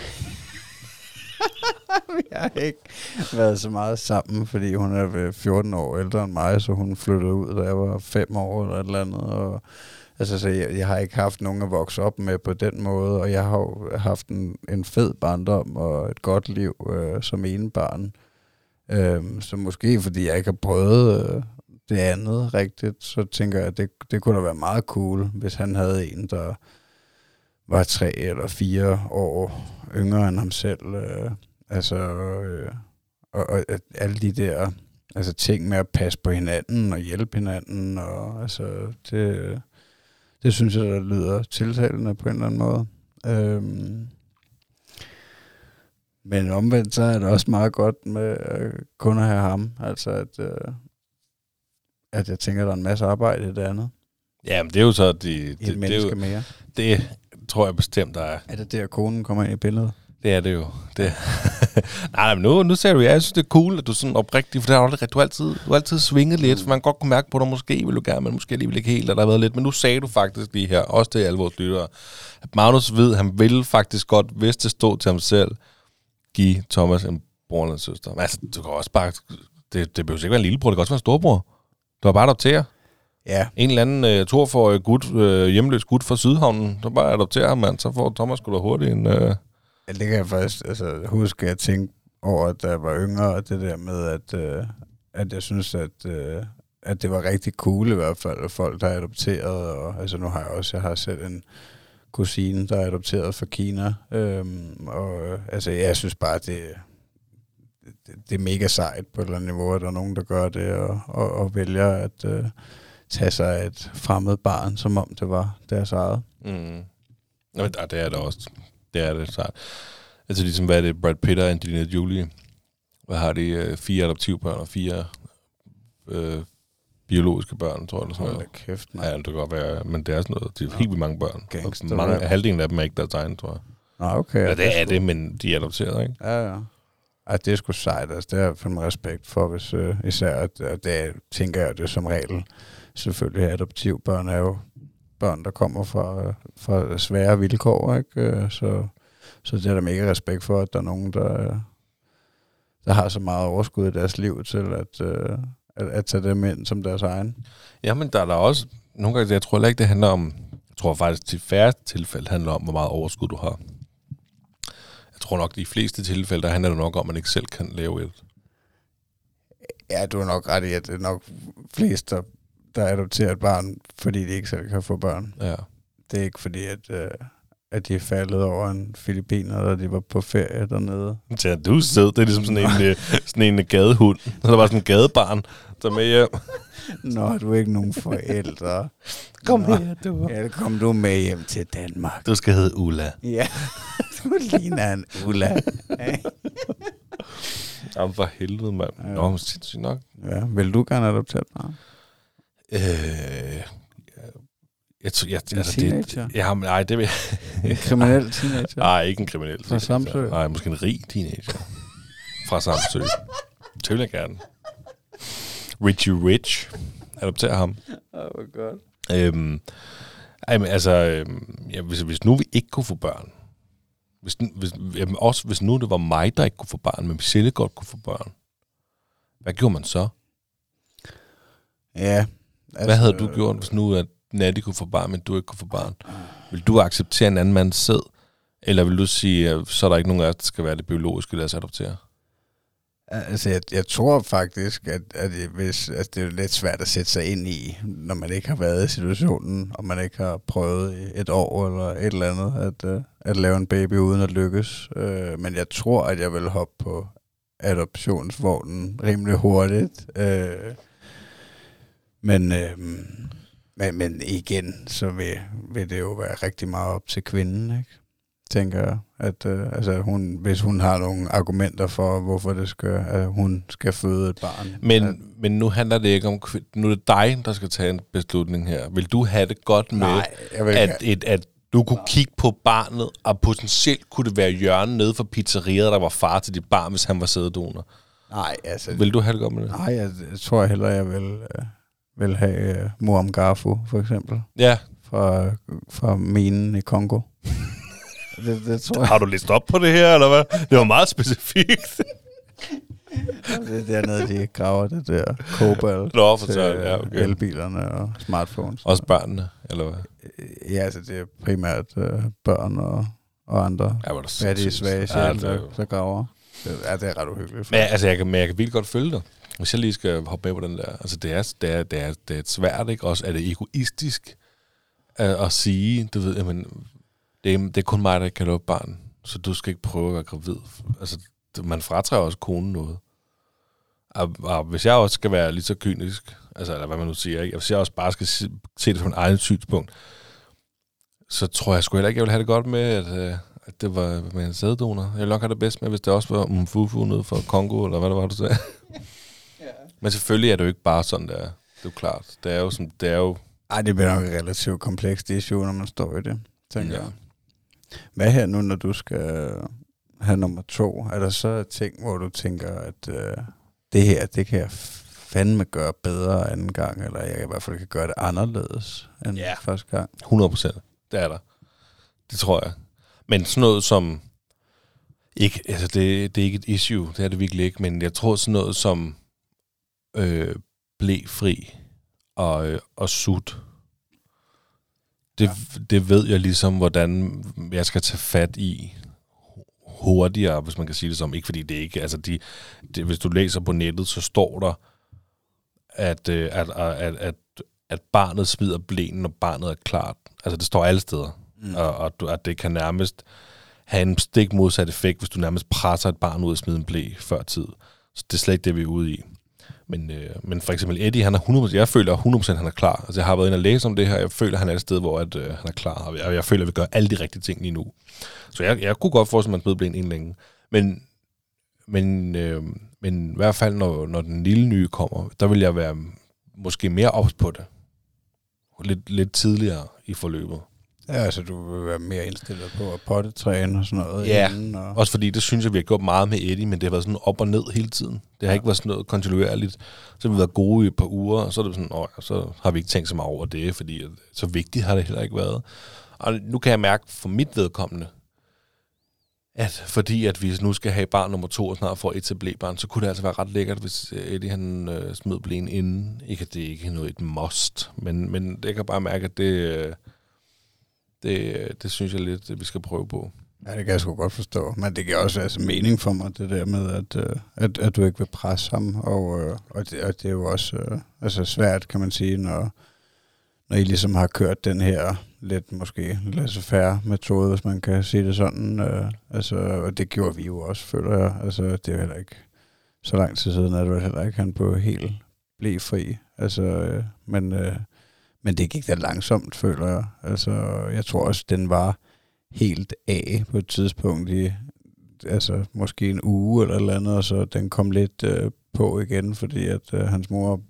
vi har ikke været så meget sammen, fordi hun er ved 14 år ældre end mig, så hun flyttede ud, da jeg var 5 år eller et eller andet. Og, altså, så jeg, jeg har ikke haft nogen at vokse op med på den måde, og jeg har jo haft en, en fed barndom og et godt liv øh, som ene barn. Øhm, så måske fordi jeg ikke har prøvet øh, det andet rigtigt, så tænker jeg, at det, det kunne da være meget cool, hvis han havde en, der var tre eller fire år yngre end ham selv. Øh, altså, øh, og, og at alle de der altså ting med at passe på hinanden og hjælpe hinanden, og altså, det, det synes jeg, der lyder tiltalende på en eller anden måde. Øhm, men omvendt, så er det også meget godt med øh, kun at have ham. Altså, at, øh, at jeg tænker, der er en masse arbejde i det andet. Ja, men det er jo så... De, I det, et det, er menneske jo, mere. det tror jeg bestemt, der er. Er det der, konen kommer ind i billedet? Det er det jo. Det. nej, men nu, nu ser du, jeg synes, det er cool, at du er sådan oprigtig, for det har du, aldrig, du har altid, du har altid svinget lidt, for man kan godt kunne mærke på dig, måske vil du gerne, men måske alligevel ikke helt, at der har været lidt. Men nu sagde du faktisk lige her, også til alle vores lyttere, at Magnus ved, at han ville faktisk godt, hvis det stod til ham selv, give Thomas en bror eller en søster. Men altså, du kan også bare, det, det behøver ikke være en lillebror, det kan også være en storbror. Du har bare adoptere. Ja, En eller anden øh, torforig gut, øh, hjemløs gut fra Sydhavnen, så bare adoptere ham, mand. Så får Thomas sgu da hurtigt en... Øh, Ja, det kan jeg faktisk altså, huske, at jeg tænkte over, da jeg var yngre, og det der med, at, øh, at jeg synes, at, øh, at det var rigtig cool i hvert fald, at folk, der er adopteret, og altså nu har jeg også, jeg har selv en kusine, der er adopteret fra Kina, øhm, og øh, altså jeg synes bare, det, det, det er mega sejt på et eller andet niveau, at der er nogen, der gør det, og, og, og vælger at øh, tage sig et fremmed barn, som om det var deres eget. Mm. Nå, ah, det er det også. Det er det sejt. Altså ligesom, hvad er det, Brad Pitt og Angelina Jolie? Hvad har de? Øh, fire adoptivbørn og fire øh, biologiske børn, tror jeg. Eller sådan Hold noget. da kæft, man. Ja, det kan godt være, men det er sådan noget. De er helt vildt mange børn. Gangster mange, halvdelen af dem er ikke deres egen, tror jeg. Nå, okay. Ja, det er det, men de er adopteret, ikke? Ja, ja at det er sgu sejt, altså. Det har jeg fandme respekt for, hvis øh, især, at, at det tænker jeg, det som regel. Selvfølgelig adoptivbørn er jo børn, der kommer fra, øh, fra svære vilkår, ikke? Øh, så, så det er der mega respekt for, at der er nogen, der, øh, der har så meget overskud i deres liv til at, øh, at, at tage dem ind som deres egen. Jamen, der er der også... Nogle gange, jeg tror heller ikke, det handler om... Jeg tror faktisk, til færre tilfælde handler om, hvor meget overskud du har. Tror nok, de fleste tilfælde, der handler det nok om, at man ikke selv kan lave et. Ja, du er nok ret i, at det er nok flest, der, der adopterer et barn, fordi de ikke selv kan få børn. Ja. Det er ikke fordi, at, øh, at de er faldet over en filipiner, da de var på ferie dernede. Ja, du er sød. Det er ligesom sådan en, øh, sådan en gadehund. Så der var sådan en gadebarn, der er med hjem. Nå, du er ikke nogen forældre. Kom Nå. her, du. Ja, kom du med hjem til Danmark. Du skal hedde Ulla. Ja, du ligner en Ulla. Jamen for helvede, mand. Ja. Nå, sindssygt nok. ja, vil du gerne adoptere et barn? Øh, jeg, jeg, En altså, teenager? Det, ja, men, nej, det vil En kriminel teenager? Nej, ikke en kriminel. Fra teenager. Samsø? Nej, måske en rig teenager. Fra Samsø. Det vil jeg gerne. Richie Rich. Adoptere ham. Åh, hvor godt. Øhm, ej, men altså, øhm, ja, hvis, hvis nu vi ikke kunne få børn, Hvis, hvis, jamen også hvis nu det var mig, der ikke kunne få barn, men Michelle godt kunne få børn. Hvad gjorde man så? Ja. Altså, Hvad havde du gjort, hvis nu at Natty kunne få barn, men du ikke kunne få barn? Vil du acceptere en anden mands sæd? Eller vil du sige, så er der ikke nogen af os, der skal være det biologiske, lad os adoptere? Altså, jeg, jeg tror faktisk, at, at det, hvis, altså, det er lidt svært at sætte sig ind i, når man ikke har været i situationen, og man ikke har prøvet i et år eller et eller andet, at, uh, at lave en baby uden at lykkes. Uh, men jeg tror, at jeg vil hoppe på adoptionsvognen rimelig hurtigt. Uh, men, uh, men, men igen, så vil, vil det jo være rigtig meget op til kvinden, ikke? tænker jeg. At, øh, altså, hun, hvis hun har nogle argumenter for, hvorfor det skal, at hun skal føde et barn. Men, at, men nu handler det ikke om... Nu er det dig, der skal tage en beslutning her. Vil du have det godt med, nej, jeg vil at, et, at du kunne kigge på barnet, og potentielt kunne det være Jørgen nede for pizzeriet, der var far til dit barn, hvis han var sæddonor? Nej, altså, Vil du have det godt med det? nej, jeg, jeg tror hellere, jeg vil, øh, vil have øh, Muam Garfu, for eksempel, Ja. fra, fra minen i Kongo. det, det tror jeg. Har du læst op på det her, eller hvad? Det var meget specifikt. Det er dernede, de graver det der kobalt Nå, for til ja, øh, okay. elbilerne og smartphones. Også børnene, eller hvad? Ja, altså det er primært øh, børn og, og andre Ja, fattige, svage Ja, det er der, der graver. Det, ja, det er ret uhyggeligt. Men, altså, jeg kan, men jeg kan virkelig godt følge dig. Hvis jeg lige skal hoppe med på den der. Altså, det er, det er, det er, det er svært, ikke? Også er det egoistisk at, at sige, du ved, jamen, det er, det er kun mig, der kan lukke barn, så du skal ikke prøve at være gravid. Altså, man fratager også konen noget. Og, og hvis jeg også skal være lige så kynisk, altså, eller hvad man nu siger, ikke? hvis jeg også bare skal se, det fra en egen synspunkt, så tror jeg sgu heller ikke, jeg vil have det godt med, at, øh, at det var med en sæddonor. Jeg ville nok have det bedst med, hvis det også var mm, umfufu nede fra Kongo, eller hvad det var, du sagde. Men selvfølgelig er det jo ikke bare sådan, der. Det er jo klart. Det er jo, som, det er jo Ej, det bliver nok et relativt komplekst issue, når man står i det, tænker Ja. jeg. Hvad her nu, når du skal have nummer to? Er der så ting, hvor du tænker, at øh, det her, det kan jeg fandme gøre bedre anden gang, eller jeg i hvert fald kan gøre det anderledes end Ja. første gang? 100 procent. Det er der. Det tror jeg. Men sådan noget som... Ikke, altså det, det er ikke et issue, det er det virkelig ikke, men jeg tror sådan noget som øh, blæfri og, øh, og sut. Det, ja. det ved jeg ligesom, hvordan jeg skal tage fat i hurtigere, hvis man kan sige det som. Ikke fordi det ikke... Altså de, det, hvis du læser på nettet, så står der, at, øh, at, at, at, at barnet smider blæen, når barnet er klart. Altså det står alle steder. Mm. Og, og du- at det kan nærmest have en stik modsat effekt, hvis du nærmest presser et barn ud og smider en blæ før tid. Så det er slet ikke det, vi er ude i. Men, øh, men for eksempel Eddie, han er 100%, jeg føler 100% han er klar. Altså jeg har været inde og læse om det her, jeg føler, han er et sted, hvor at, øh, han er klar, og jeg, jeg føler, at vi gør alle de rigtige ting lige nu. Så jeg, jeg kunne godt forestille mig, at man blev blæen en længe. Men, men, øh, men i hvert fald, når, når den lille nye kommer, der vil jeg være måske mere ops på det. Lidt, lidt tidligere i forløbet. Ja, altså du vil være mere indstillet på at pottetræne og sådan noget. Ja. inden, og, Også fordi, det synes jeg, vi har gjort meget med Eddie, men det har været sådan op og ned hele tiden. Det har ikke været sådan noget kontinuerligt. Så har vi været gode i et par uger, og så er det sådan, åh, ja, så har vi ikke tænkt så meget over det, fordi så vigtigt har det heller ikke været. Og nu kan jeg mærke for mit vedkommende, at fordi at vi nu skal have barn nummer to og snart får et til blæbarn, så kunne det altså være ret lækkert, hvis Eddie han øh, smed blæen inden. Ikke at det ikke er noget et must, men, men jeg kan bare mærke, at det, øh, det, det synes jeg lidt, at vi skal prøve på. Ja, det kan jeg sgu godt forstå. Men det giver også altså mening for mig, det der med, at, øh, at, at du ikke vil presse ham. Og, øh, og, det, og det er jo også øh, altså svært, kan man sige, når, når I ligesom har kørt den her lidt måske laissez-faire metode, hvis man kan sige det sådan. Øh, altså, og det gjorde vi jo også, føler jeg. Altså, det er heller ikke så lang tid siden, at det vel heller ikke han på helt blev fri. Altså, øh, men, øh, men det gik da langsomt, føler jeg. Altså, jeg tror også, den var helt af på et tidspunkt i altså måske en uge eller et eller andet, og så den kom lidt øh, på igen, fordi at øh, hans mor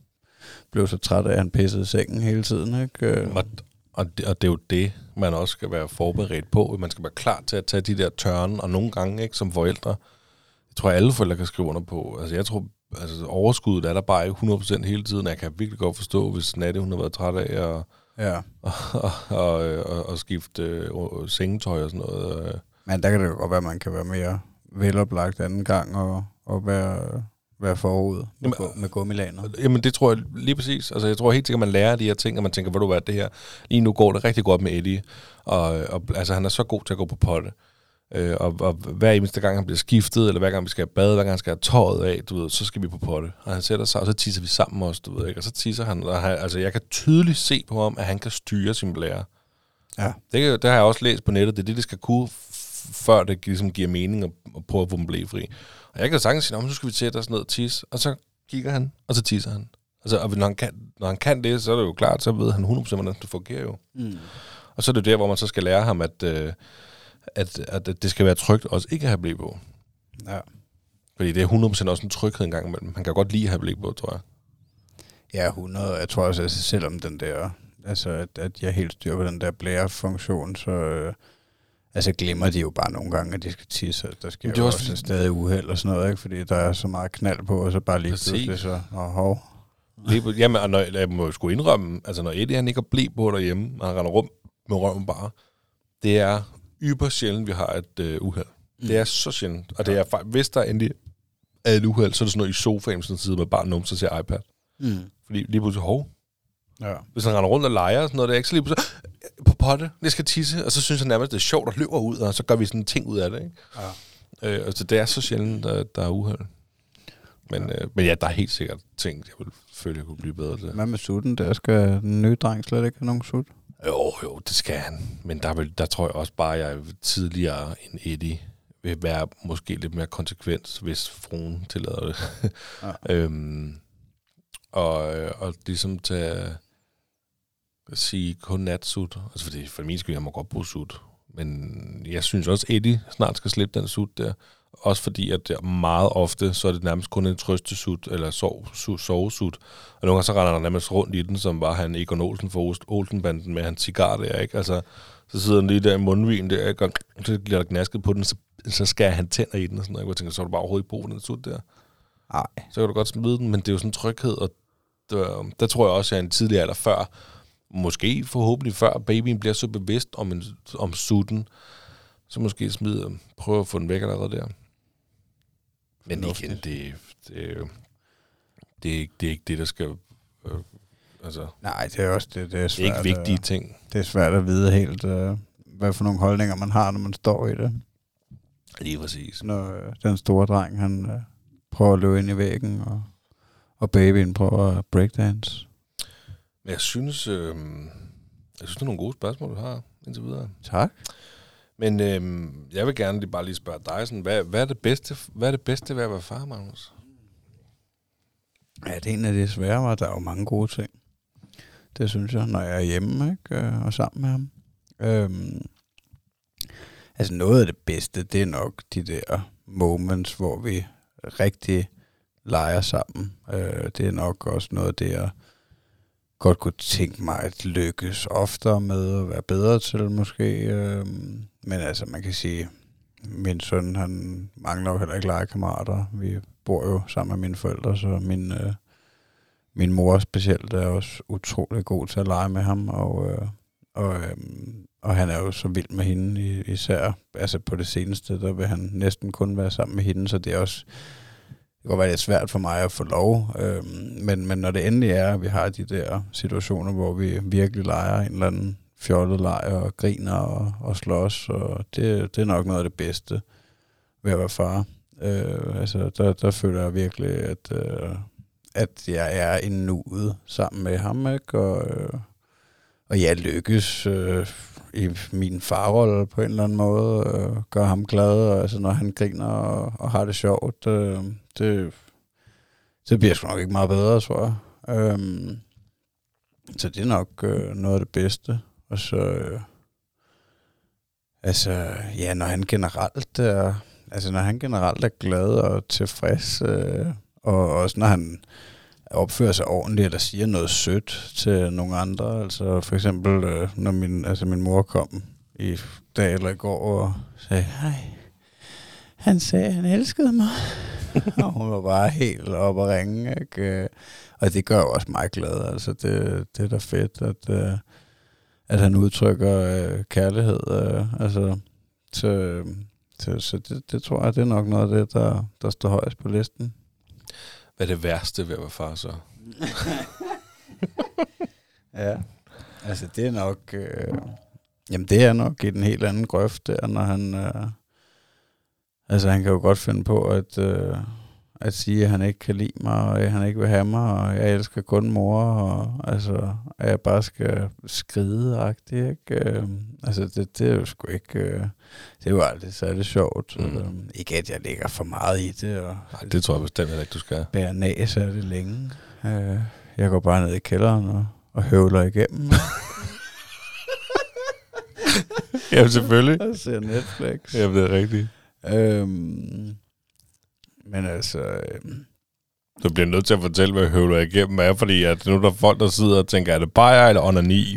blev så træt af, at han pissede sengen hele tiden. Ikke? Øh. Og, og, det, og det er jo det, man også skal være forberedt på. Man skal være klar til at tage de der tørne, og nogle gange ikke som forældre, jeg tror, alle forældre kan skrive under på. Altså, jeg tror, altså, overskuddet er der bare ikke 100% hele tiden. Jeg kan virkelig godt forstå, hvis Natte, hun har været træt af at, ja. og, og, og, og skifte øh, sengetøj og sådan noget. Øh, Men der kan det jo godt være, at man kan være mere veloplagt anden gang og, og være, være forud med, Jamen, med gummilaner. Jamen, det tror jeg lige præcis. Altså, jeg tror helt sikkert, man lærer de her ting, og man tænker, hvor du hvad det her. Lige nu går det rigtig godt med Eddie, og, og altså, han er så god til at gå på potte. Øh, og, og, hver eneste gang, han bliver skiftet, eller hver gang vi skal have bad, hver gang han skal have tøjet af, du ved, så skal vi på potte. Og han sætter sig, og så tisser vi sammen også, du ved, ikke? Og så tisser han, og han, altså, jeg kan tydeligt se på ham, at han kan styre sin blære. Ja. Det, det har jeg også læst på nettet. Det er det, det skal kunne, før det ligesom giver mening at, at prøve at få dem blæfri. Og jeg kan sagtens sige, "Nå, men nu skal vi sætte os ned og tisse. Og så kigger han, og så tisser han. Altså, og når han, kan, når han kan det, så er det jo klart, så ved han 100% hvordan det fungerer jo. Mm. Og så er det der, hvor man så skal lære ham, at, øh, at, at, det skal være trygt også ikke at have blæ på. Ja. Fordi det er 100% også en tryghed en gang imellem. Han kan godt lide at have blæ på, tror jeg. Ja, 100. Jeg tror også, altså, selvom den der, altså at, at jeg helt styr på den der blærefunktion, så øh, altså glemmer de jo bare nogle gange, at de skal tisse. Der sker Men det er jo også også, stadig uheld og sådan noget, ikke? fordi der er så meget knald på, og så bare lige Præcis. pludselig så, åh, hov. Lige jamen, og når, jeg må jo sgu indrømme, altså når Eddie han ikke har blæ på derhjemme, og han render rum med røven bare, det er yber sjældent, vi har et øh, uheld. Mm. Det er så sjældent. Og det er hvis der endelig er et uheld, så er det sådan noget i sofaen, sådan sidder med bare numse og ser iPad. Mm. Fordi lige pludselig, hov, Ja. hvis han render rundt og leger og sådan noget, det er ikke så lige pludselig, "Øh, på potte, jeg skal tisse, og så synes han nærmest, det er sjovt og løber ud, og så gør vi sådan en ting ud af det, ikke? Ja. Øh, altså, det er så sjældent, at der er uheld. Men, ja. Øh, men ja, der er helt sikkert ting, jeg vil føle, jeg kunne blive bedre til. Hvad med sutten? Der skal den nye dreng slet ikke have nogen sut. Jo, jo, det skal han. Men der, vil, der tror jeg også bare, at jeg tidligere end Eddie vil være måske lidt mere konsekvent, hvis fruen tillader det. Ja. øhm, og, og ligesom tage at sige kun natsut. Altså fordi for min skyld, jeg må godt bruge sut. Men jeg synes også, Eddie snart skal slippe den sut der. Også fordi, at det meget ofte, så er det nærmest kun en trøstesut, eller sov, su, sovesut. Og nogle gange så render han nærmest rundt i den, som var han Egon Olsen for Olsenbanden med hans cigar der, ikke? Altså, så sidder han lige der i mundvin der, ikke? og så bliver der gnasket på den, så, så skærer han tænder i den, og sådan noget. Jeg tænker, så er du bare overhovedet ikke brug den sut der. Nej. Så kan du godt smide den, men det er jo sådan en tryghed, og der, der tror jeg også, at jeg er en tidlig alder før, måske forhåbentlig før babyen bliver så bevidst om, en, om sutten, så måske smide, prøve at få den væk allerede der. Men igen, det, det, det, er ikke, det er ikke det, der skal... Øh, altså, Nej, det er også det. Det er, det er svært, ikke vigtige at- ting. Det er svært at vide helt, øh, hvad for nogle holdninger man har, når man står i det. Lige præcis. Når øh, den store dreng, han øh, prøver at løbe ind i væggen, og, og babyen prøver at breakdance. Men jeg synes, øh, jeg synes, det er nogle gode spørgsmål, du har indtil videre. Tak. Men øhm, jeg vil gerne lige bare lige spørge dig, sådan, hvad, hvad, er det bedste, hvad er det bedste ved at være far, Magnus? Ja, det er en af de svære var, der er jo mange gode ting. Det synes jeg, når jeg er hjemme ikke? Øh, og sammen med ham. Øhm, altså noget af det bedste, det er nok de der moments, hvor vi rigtig leger sammen. Øh, det er nok også noget af det, jeg godt kunne tænke mig at lykkes oftere med at være bedre til måske. Øh, men altså, man kan sige, min søn, han mangler jo heller ikke legekammerater. Vi bor jo sammen med mine forældre, så min, øh, min mor specielt er også utrolig god til at lege med ham, og, øh, og, øh, og han er jo så vild med hende især. Altså på det seneste, der vil han næsten kun være sammen med hende, så det er også det kan godt være lidt svært for mig at få lov, øh, men, men når det endelig er, at vi har de der situationer, hvor vi virkelig leger en eller anden fjollet leg og griner og, og slås, og det, det er nok noget af det bedste ved at være far. Øh, altså, der, der føler jeg virkelig, at, øh, at jeg er en nuet sammen med ham, ikke? Og, øh, og jeg lykkes øh, i min farrolle på en eller anden måde, øh, gør ham glad, og, altså når han griner og, og har det sjovt, øh, det, det bliver sgu nok ikke meget bedre, tror jeg. Øhm, så det er nok øh, noget af det bedste. Og så, øh, altså, ja, når han generelt er, altså når han generelt er glad og tilfreds, øh, og også når han opfører sig ordentligt eller siger noget sødt til nogle andre. Altså for eksempel, øh, når min, altså min mor kom i dag eller i går og sagde, hej, han sagde, at han elskede mig. og hun var bare helt op og ringe. Ikke? Og det gør jo også mig glad. Altså det, det er da fedt, at, øh, at han udtrykker øh, kærlighed. Øh, altså til, til, så det, det tror jeg, det er nok noget af det, der, der står højst på listen. Hvad er det værste ved at være far så? Ja. Altså, det er nok... Øh, jamen, det er nok i den helt anden grøft der, når han... Øh, altså, han kan jo godt finde på at, øh, at sige, at han ikke kan lide mig, og at han ikke vil have mig, og jeg elsker kun mor, og altså, at jeg bare skal skride ikke? Øh, altså, det, det er jo sgu ikke... Øh, det er jo aldrig særlig sjovt. Mm. Øh, ikke at jeg lægger for meget i det, og Nej, det tror jeg bestemt ikke, du skal. bærer næs af det længe. Øh, jeg går bare ned i kælderen og, og høvler igennem. Ja, selvfølgelig. og ser Netflix. Ja, det er rigtigt. Øhm, men altså, øhm, Du bliver nødt til at fortælle, hvad høvler igennem er, fordi at nu er der folk, der sidder og tænker, er det bajer eller onani?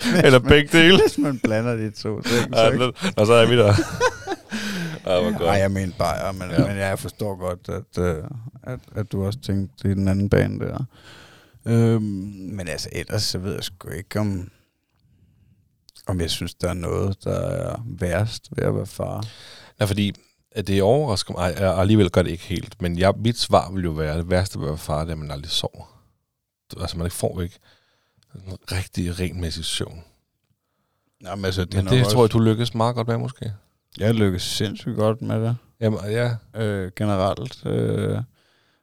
eller begge dele? hvis man blander de to ting, Ja, så ikke? og så er vi der. Ja, Nej, jeg mener bare, men, Ja. ja. men jeg forstår godt, at, øh, at, at du også tænkte i den anden bane der. Øhm, men altså, ellers så ved jeg sgu ikke, om, om jeg synes, der er noget, der er værst ved at være far. Ja, fordi at det overrasker mig, og alligevel gør det ikke helt, men jeg, mit svar vil jo være, det værste ved at være far, det er, at man aldrig sover. Altså, man ikke får ikke en rigtig renmæssig søvn. Nå, men altså, det, Men det nok tror jeg, også, du lykkes meget godt med, måske. jeg lykkes sindssygt godt med det. Jamen, ja. øh, generelt. Øh,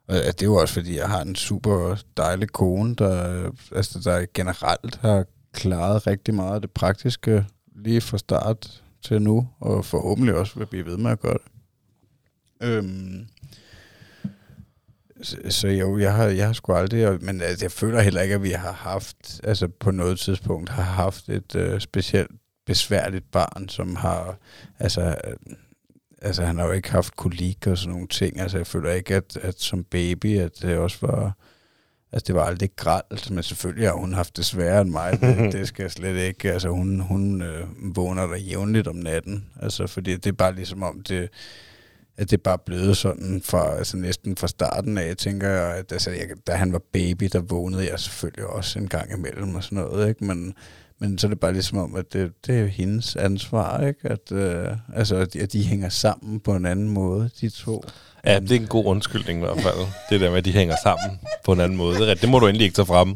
og det er jo også, fordi jeg har en super dejlig kone, der, altså, der generelt har klaret rigtig meget af det praktiske lige fra start til nu, og forhåbentlig også vil blive ved med at gøre det. Øhm, så, så jo, jeg har, jeg har sgu aldrig, men altså, jeg føler heller ikke, at vi har haft, altså på noget tidspunkt har haft et øh, specielt besværligt barn, som har, altså, øh, altså han har jo ikke haft kolik og sådan nogle ting. Altså jeg føler ikke, at, at som baby, at det også var, altså det var aldrig gralt, men selvfølgelig har hun haft det sværere end mig. Det, det skal jeg slet ikke. Altså hun, hun øh, vågner der jævnligt om natten. Altså fordi det er bare ligesom om det, at det bare blevet sådan fra, altså næsten fra starten af, tænker jeg, at altså, jeg, da han var baby, der vågnede jeg selvfølgelig også en gang imellem og sådan noget, ikke? Men, men så er det bare ligesom om, at det, det er jo hendes ansvar, ikke? At, øh, altså, at de, at de hænger sammen på en anden måde, de to. Ja, det er en god undskyldning i hvert fald. Det der med, at de hænger sammen på en anden måde. Det, det må du endelig ikke tage frem.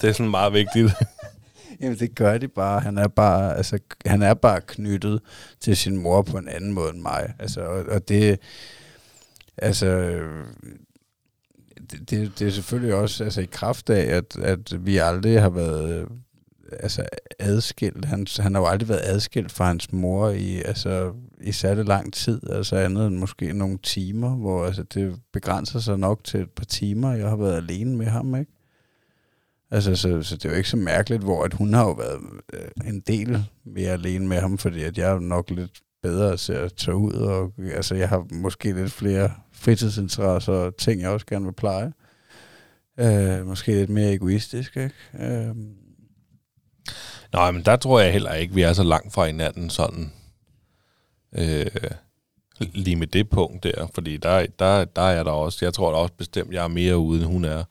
Det er sådan meget vigtigt. Jamen, det gør de bare. Han er bare, altså, han er bare knyttet til sin mor på en anden måde end mig. Altså, og, og det, altså, det, det, det er selvfølgelig også altså, i kraft af, at, at vi aldrig har været altså, adskilt. Han, han har jo aldrig været adskilt fra hans mor i, altså, i særlig lang tid, altså andet end måske nogle timer, hvor altså, det begrænser sig nok til et par timer, jeg har været alene med ham, ikke? Altså, så, så det er jo ikke så mærkeligt, hvor at hun har jo været øh, en del mere alene med ham, fordi at jeg er nok lidt bedre til at tage ud, og altså, jeg har måske lidt flere fritidsinteresser og ting, jeg også gerne vil pleje. Øh, måske lidt mere egoistisk, ikke? Øh, Nej, men der tror jeg heller ikke, vi er så langt fra hinanden sådan. Øh, lige med det punkt der, fordi der, der, der er der også, jeg tror da også bestemt, jeg er mere ude, end hun er.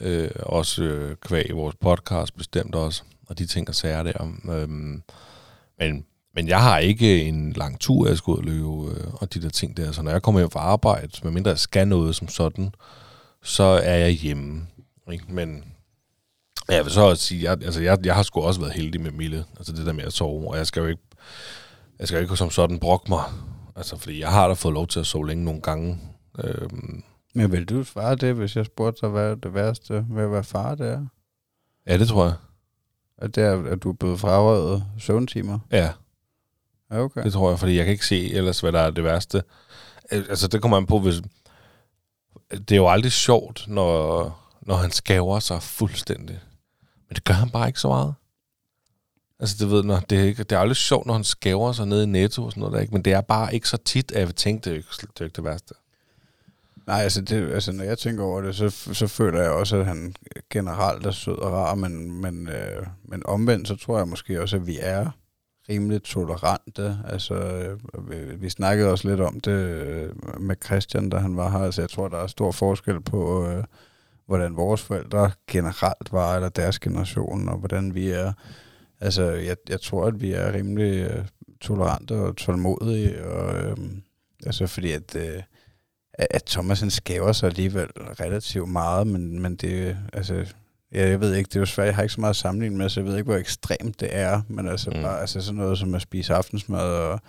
Øh, også øh, kvæg vores podcast bestemt også, og de ting og sager der. Øhm, men, men jeg har ikke en lang tur, jeg skal ud og løbe, øh, og de der ting der. Så når jeg kommer hjem fra arbejde, medmindre jeg skal noget som sådan, så er jeg hjemme. Ikke? Men jeg vil så også sige, jeg, altså jeg, jeg har sgu også været heldig med Mille, altså det der med at sove, og jeg skal jo ikke, jeg skal jo ikke som sådan brokke mig, altså fordi jeg har da fået lov til at sove længe nogle gange. Øhm, men vil du svare det, hvis jeg spurgte dig, hvad det værste ved at være far, det er? ja, det tror jeg. At det er, at du er blevet frarådet søvntimer? Ja, Ja, okay. det tror jeg, fordi jeg kan ikke se ellers, hvad der er det værste. Al- Altså det kommer an på, hvis... Det er jo aldrig sjovt, når, når han skæver sig fuldstændig. Men det gør han bare ikke så meget. Altså, det ved når det er, ikke, det er aldrig sjovt, når han skæver sig ned i netto og sådan noget der, ikke? Men det er bare ikke så tit, at jeg vil tænke, det er ikke det, er ikke det værste. Nej, altså, det, altså når jeg tænker over det, så, så føler jeg også, at han generelt er sød og rar, men, men, øh, men omvendt, så tror jeg måske også, at vi er rimelig tolerante. Altså, vi, vi snakkede også lidt om det øh, med Christian, da han var her. Altså, jeg tror, der er stor forskel på, øh, hvordan vores forældre generelt var, eller deres generation, og hvordan vi er. Altså, jeg, jeg tror, at vi er rimelig øh, tolerante og tålmodige, og øh, altså fordi at, øh, at Thomas han skæver sig alligevel relativt meget, men, men det, altså, ja, jeg ved ikke, det er jo svært, jeg har ikke så meget at sammenligne med, så jeg ved ikke, hvor ekstremt det er, men altså, Mm. bare, altså sådan noget som at spise aftensmad og,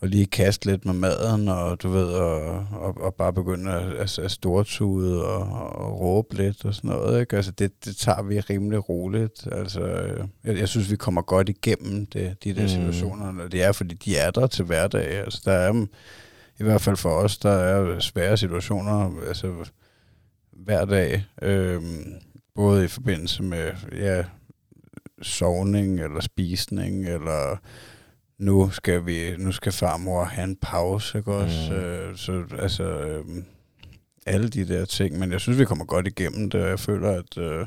og lige kaste lidt med maden, og du ved, og, og, og bare begynde at, altså, at stortude og, og råbe lidt og sådan noget, ikke? Altså, det, det tager vi rimelig roligt. Altså, øh, jeg, jeg synes, vi kommer godt igennem det, de der Mm. situationer, og det er, fordi de er der til hverdag. Altså, der er i hvert fald for os, der er svære situationer, altså hver dag, øhm, både i forbindelse med, ja, sovning eller spisning, eller nu skal vi, nu skal farmor have en pause, ikke også? Mm. Øh, så altså, øhm, alle de der ting, men jeg synes, vi kommer godt igennem det, og jeg føler, at, øh,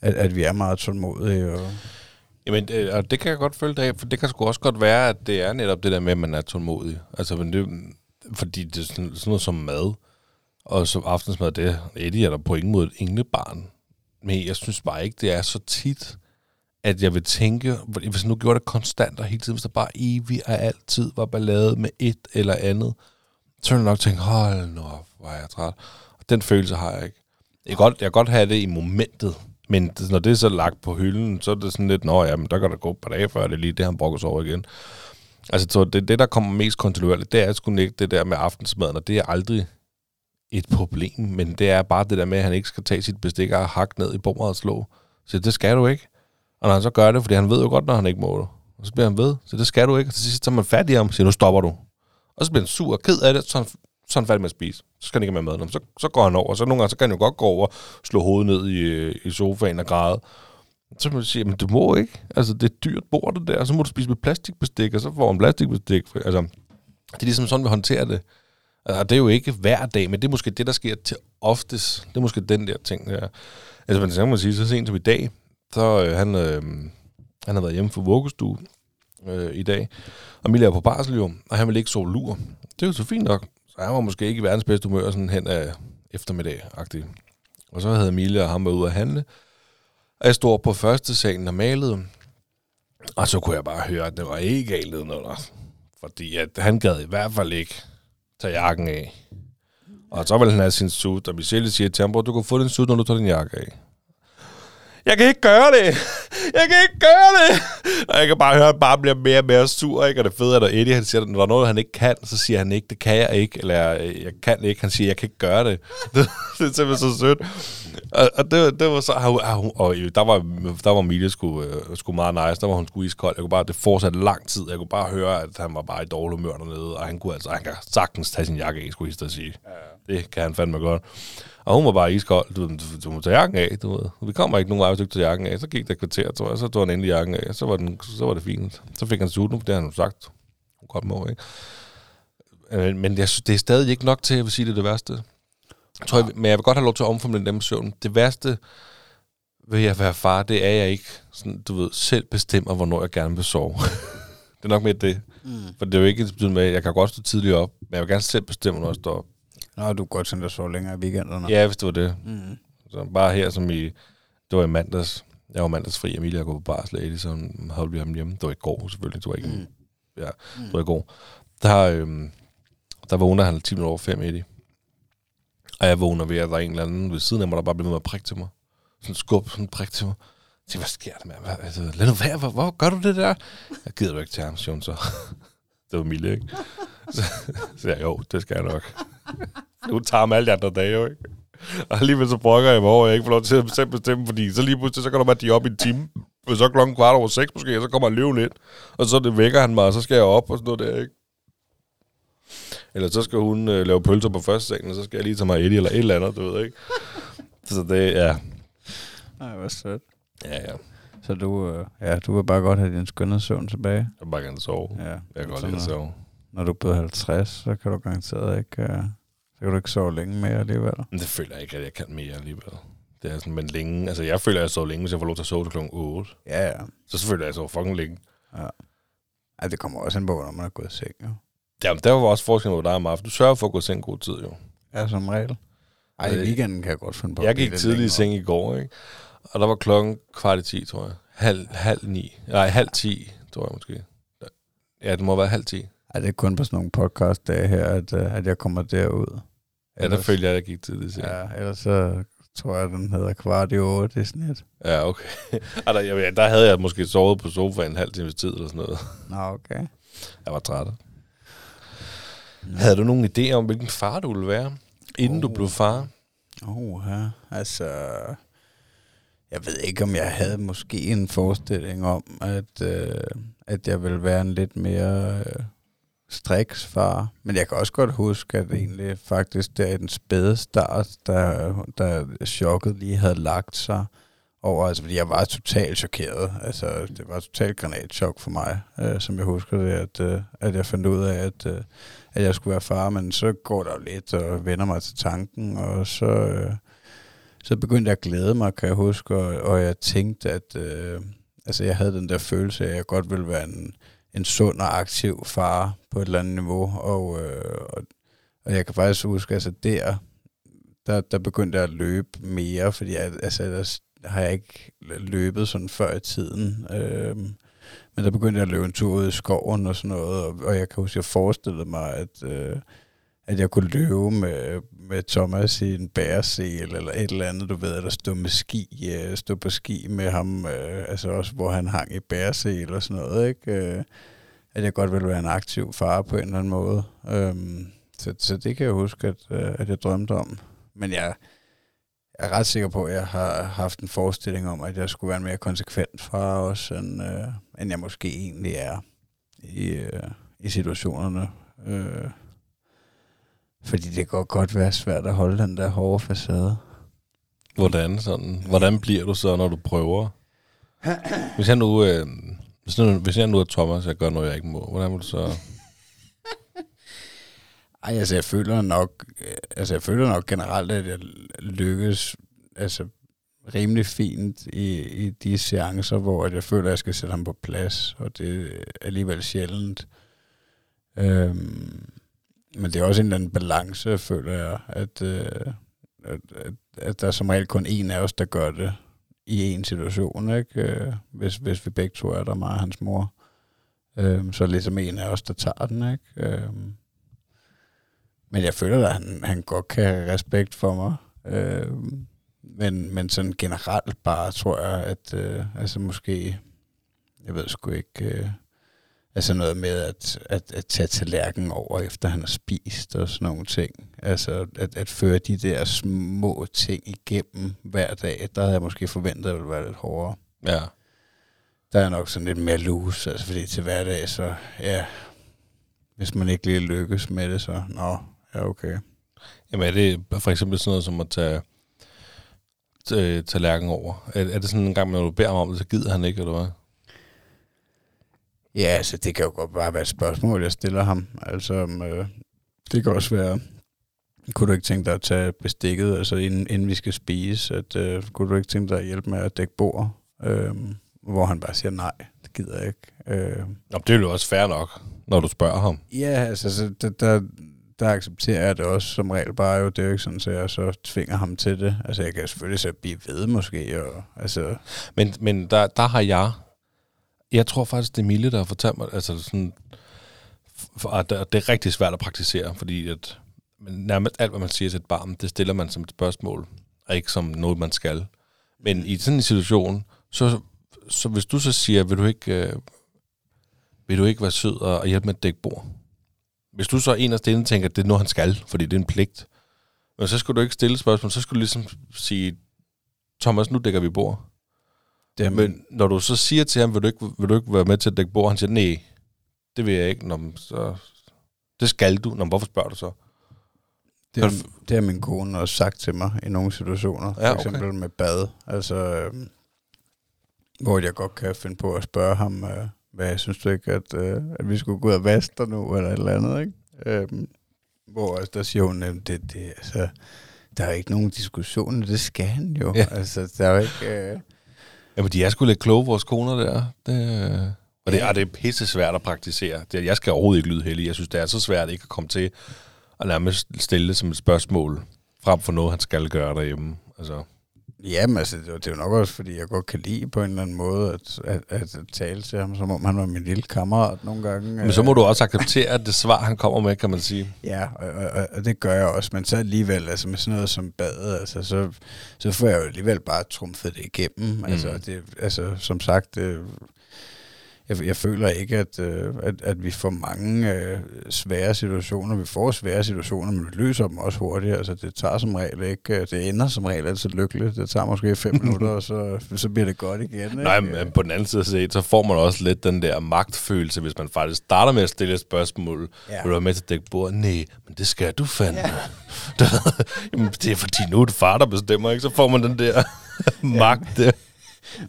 at, at vi er meget tålmodige, og Jamen, det, og det kan jeg godt følge dig af, for det kan sgu også godt være, at det er netop det der med, at man er tålmodig. Altså, men det, fordi det er sådan, sådan noget som mad, og som aftensmad, det Eddie er der på ingen måde et englebarn. Men jeg synes bare ikke, det er så tit, at jeg vil tænke, hvis jeg nu gjorde det konstant og hele tiden, hvis der bare evigt og altid var ballade med et eller andet, så ville jeg nok tænke, hold nu op, hvor er jeg træt. Og den følelse har jeg ikke. Jeg kan godt, jeg kan godt have det i momentet, men når det er så lagt på hylden, så er det sådan lidt, nå ja, men der kan der gå et par dage før, det er lige det, han brokker sig over igen. Altså, så det, det, der kommer mest kontinuerligt, det er sgu ikke det der med aftensmaden, og det er aldrig et problem, men det er bare det der med, at han ikke skal tage sit bestik og hakke ned i bordet og slå. Så det skal du ikke. Og når han så gør det, fordi han ved jo godt, når han ikke må det. Og så bliver han ved, så det skal du ikke. Og til sidst så er man fat i ham og siger, nu stopper du. Og så bliver han sur og ked af det, så han, så er han færdig med at spise. Så skal han ikke have med mad. Så, så går han over. Så nogle gange så kan han jo godt gå over, slå hovedet ned i, øh, i sofaen og græde. Så må man sige, men du må ikke. Altså, det er dyrt bord, det der. Så må du spise med plastikbestik, og så får han plastikbestik. Altså, det er ligesom sådan, vi håndterer det. Og det er jo ikke hver dag, men det er måske det, der sker til oftest. Det er måske den der ting der. Altså, man så kan man sige, så sent som i dag, så øh, han, øh, han har været hjemme for vuggestue øh, i dag, og Mille er på barsel jo, og han vil ikke sove lur. Det er jo så fint nok. Så han var måske ikke i verdens bedste humør sådan hen af eftermiddag -agtig. Og så havde Emilie og ham været ude at handle, og jeg stod på første salen og malede, og så kunne jeg bare høre, at det var ikke galt noget. Fordi at han gad i hvert fald ikke tage jakken af. Og så ville han have sin suit, og Michelle siger til ham, du kan få din suit, når du tager din jakke af. Jeg kan ikke gøre det! Jeg kan ikke gøre det! Og jeg kan bare høre, at han bare bliver mere og mere sur, ikke? Og det fede er, at Eddie han siger, at når der er noget, han ikke kan, så siger han ikke, det kan jeg ikke, eller "Øh, jeg kan ikke. Han siger, jeg kan ikke gøre det. Det, det er simpelthen så sødt. Og, og det, det var så... Og, og, og der var, der var Emilie sgu, øh, sgu meget nice. Der var hun sgu iskold. Jeg kunne bare, det fortsatte lang tid. Jeg kunne bare høre, at han var bare i dårlig humør dernede. Og han kunne altså han kan sagtens tage sin jakke af, skulle jeg sige. Ja. Det kan han fandme godt. Og hun var bare iskold. Du, du, du må tage jakken af, du ved. Vi kommer ikke nogen vej, hvis du ikke tager jakken af. Så gik der et kvarter, tror jeg. Så tog han endelig jakken af. Så var, den, så var det fint. Så fik han sutten, det har han jo sagt. Hun godt må, ikke? Øh, Men jeg synes, det er stadig ikke nok til, at jeg vil sige, det er det værste. Jeg tror, jeg, men jeg vil godt have lov til at omformulere dem søvn. Det værste ved at være far, det er, jeg ikke sådan, du ved, selv bestemmer, hvornår jeg gerne vil sove. det er nok med det. Mm. For det er jo ikke betydet med, at jeg kan godt stå tidligt op, men jeg vil gerne selv bestemme, når jeg står op. Nå, du godt tænke dig så længere i weekenderne. Ja, hvis det var det. Mm. Så bare her, som i, det var i mandags. Jeg var mandagsfri, Emilie og gå på barsel, Eddie, så havde vi ham hjemme. Det var i går, selvfølgelig. Det var ikke, Mm. mm. ja, det var i går. Der, øhm, der vågner han 10 minutter over 5, Eddie. Og jeg vågner ved, at der er en eller anden ved siden af mig, der bare bliver med at prikke til mig. Sådan skub, sådan prik til mig. Jeg tænker, hvad sker der med? Hvad, altså, lad nu være, hvor, hvor gør du det der? Jeg gider du ikke til ham, siger hun så. det var Mille, ikke? Så, så jeg, jo, det skal jeg nok. Du tager ham alle de andre dage, jo, ikke? Og alligevel så brokker jeg mig over, at jeg ikke får lov til at selv bestemme, fordi så lige pludselig, så kan der bare de op i en time. Og så klokken kvart over seks måske, og så kommer han løve lidt. Og så det vækker han mig, og så skal jeg op og sådan noget der, ikke? Eller så skal hun øh, lave pølser på første sengen, og så skal jeg lige tage mig Eddie eller et eller andet, du ved, ikke? Så det, ja. Nej, hvor sødt. Ja, ja. Så du, øh, ja, du vil bare godt have din skønne søvn tilbage. Jeg vil bare gerne sove. Ja. Jeg kan godt Så lide at når- sove. Når du er blevet 50, så kan du garanteret ikke... Øh, så kan du ikke sove længe mere alligevel. Men det føler jeg ikke, at jeg kan mere alligevel. Det er sådan, men længe. Altså, jeg føler, at jeg sover længe, hvis jeg får lov til at sove til klokken 8. Ja, ja. Så selvfølgelig er jeg sover fucking længe. Ej, det kommer også an på, hvornår man er gået i seng, jo. Jamen, der var også forskel på dig om aftenen. Du sørger for at gå i seng god tid, jo. Ja, som regel. Ej, i Øh, weekenden kan jeg godt finde på. Jeg gik lidt tidligt i seng i går, ikke? Og der var klokken kvart i 10, tror jeg. Halv, halv ni. Nej, halv 10, tror jeg måske. Ja, det må være halv 10. Ej, det er kun på sådan nogle podcast-dage her, at, øh, at jeg kommer derud. Ja, der følger jeg, jeg gik tidligt. Ja. Ja, ellers så tror jeg, den hedder kvart i otte i snit. ja, okay. Ej, der, jeg, der havde jeg måske sovet på sofaen en halv times tid eller sådan noget. Nå, okay. Jeg var træt. Havde du nogen idé om, hvilken far du ville være, inden oh. du blev far? Oh, ja. Altså, jeg ved ikke, om jeg havde måske en forestilling om, at, øh, at jeg ville være en lidt mere øh, striks far. Men jeg kan også godt huske, at egentlig faktisk der i den spæde start, der, der chokket lige havde lagt sig over, altså fordi jeg var totalt chokeret. Altså, det var totalt granatchok for mig, øh, som jeg husker det, at, øh, at jeg fandt ud af, at, øh, at jeg skulle være far, men så går der jo lidt og vender mig til tanken, og så, øh, så begyndte jeg at glæde mig, kan jeg huske, og, og jeg tænkte, at øh, altså jeg havde den der følelse af, at jeg godt ville være en, en sund og aktiv far på et eller andet niveau, og, øh, og, og jeg kan faktisk huske, altså der, der, der begyndte jeg at løbe mere, fordi jeg, altså, ellers har jeg ikke løbet sådan før i tiden. Øh, men der begyndte jeg at løbe en tur ud i skoven og sådan noget, og, og jeg kan huske, at jeg forestillede mig, at, øh, at jeg kunne løbe med, med Thomas i en bæresel eller et eller andet, du ved, eller stå med ski, øh, stå på ski med ham, øh, altså også hvor han hang i bæresel og sådan noget, ikke? Øh, at jeg godt ville være en aktiv far på en eller anden måde. Øhm, så, så det kan jeg huske, at, øh, at jeg drømte om. Men jeg, jeg er ret sikker på, at jeg har haft en forestilling om, at jeg skulle være en mere konsekvent far også, end, øh, end jeg måske egentlig er i, øh, i situationerne. Øh, fordi det kan godt være svært at holde den der hårde facade. Hvordan, sådan, hvordan bliver du så, når du prøver? Hvis jeg nu, øh, hvis, nu, hvis jeg nu er Thomas, jeg gør noget, jeg ikke må, hvordan vil du så... Ej, altså jeg føler nok, øh, altså jeg føler nok generelt, at jeg lykkes altså rimelig fint i, i de seancer, hvor jeg føler, at jeg skal sætte ham på plads, og det er alligevel sjældent. Øhm, men det er også en eller anden balance, føler jeg, at, øh, at, at, at der er som regel kun en af os, der gør det i en situation, ikke? Øh, hvis, hvis vi begge to er der, mig og hans mor. Øhm, så er det ligesom en af os, der tager den, ikke? Øhm, men jeg føler, at han, han godt kan have respekt for mig. Øh, men, men sådan generelt bare tror jeg, at øh, altså måske, jeg ved sgu ikke, øh, altså noget med at, at, at tage tallerkenen over, efter han har spist og sådan nogle ting. Altså at, at føre de der små ting igennem hver dag, der havde jeg måske forventet, at det ville være lidt hårdere. Ja. Der er nok sådan lidt mere loose, altså fordi til hverdag, så ja, hvis man ikke lige lykkes med det, så nå, ja okay. Jamen er det for eksempel sådan noget som at tage tage tallerken over? Er, er det sådan en gang, når du beder ham om det, så gider han ikke, eller hvad? Ja, altså det kan jo godt bare være et spørgsmål, jeg stiller ham. Altså, øh, det kan også være, kunne du ikke tænke dig at tage bestikket, altså inden, inden vi skal spise, at øh, kunne du ikke tænke dig at hjælpe med at dække bord? Øh, hvor han bare siger, nej, det gider jeg ikke. Øh, Nå, det er jo også fair nok, når du spørger ham. ja, altså så der, der, der accepterer jeg det også som regel bare jo. Det er jo ikke sådan, at jeg så tvinger ham til det. Altså jeg kan selvfølgelig så blive ved måske, og altså, Men, men der, der har jeg... Jeg tror faktisk, det er Mille, der har fortalt mig, altså sådan, for, at det er rigtig svært at praktisere, fordi at men nærmest alt, hvad man siger til et barn, det stiller man som et spørgsmål, og ikke som noget, man skal. Men i sådan en situation, så, så hvis du så siger, vil du ikke, øh, vil du ikke være sød og, og hjælpe med at dække bord? Hvis du så en af stille tænker, at det er noget, han skal, fordi det er en pligt, men så skulle du ikke stille spørgsmål, så skulle du ligesom sige, Thomas, nu dækker vi bord det, Men når du så siger til ham, vil du ikke, vil du ikke være med til at dække bord? Han siger, nej, det vil jeg ikke. Nå, så, det skal du. Nå, hvorfor spørger du så? Det, har, det har min kone også sagt til mig i nogle situationer. For Ja, okay. eksempel med bad. Altså, øhm, hvor jeg godt kan finde på at spørge ham, øh, hvad synes du ikke, at, øh, at vi skulle gå ud og vaske dig nu, eller et eller andet, ikke? Øhm, hvor altså, der siger hun, at det, det, altså, der er ikke nogen diskussion, det skal han jo. Ja. Ja. Altså, der er jo ikke... Øh, Jamen, de er sgu lidt kloge, vores koner der. Det, øh, og det, og det er pisse svært at praktisere. Det, jeg skal overhovedet ikke lyde heldig. Jeg synes, det er så svært ikke at komme til at nærmest stille det som et spørgsmål, frem for noget, han skal gøre derhjemme. Altså, Jamen, altså, det er jo- det er jo nok også, fordi jeg godt kan lide på en eller anden måde at, at, at, tale til ham, som om han var min lille kammerat nogle gange. Men så må du også acceptere, at det svar, han kommer med, kan man sige. Ja, og, og, og, og det gør jeg også, men så alligevel, altså med sådan noget som badet, altså, så, så får jeg jo alligevel bare trumfet det igennem. Mm. Altså, det, altså, som sagt, det, jeg, jeg føler ikke, at, øh, at, at vi får mange øh, svære situationer. Vi får svære situationer, men vi løser dem også hurtigt. Altså, det tager som regel ikke, øh, det ender som regel altid lykkeligt. Det tager måske fem minutter, og så, så bliver det godt igen. Ikke? Nej, men på den anden side set, så får man også lidt den der magtfølelse, hvis man faktisk starter med at stille et spørgsmål. Ja. Ja. Vil du være med til at dække bordet? Nej, men det skal du fandme. Ja. Jamen, det er fordi, nu er det far, der bestemmer, ikke? Så får man den der magt der.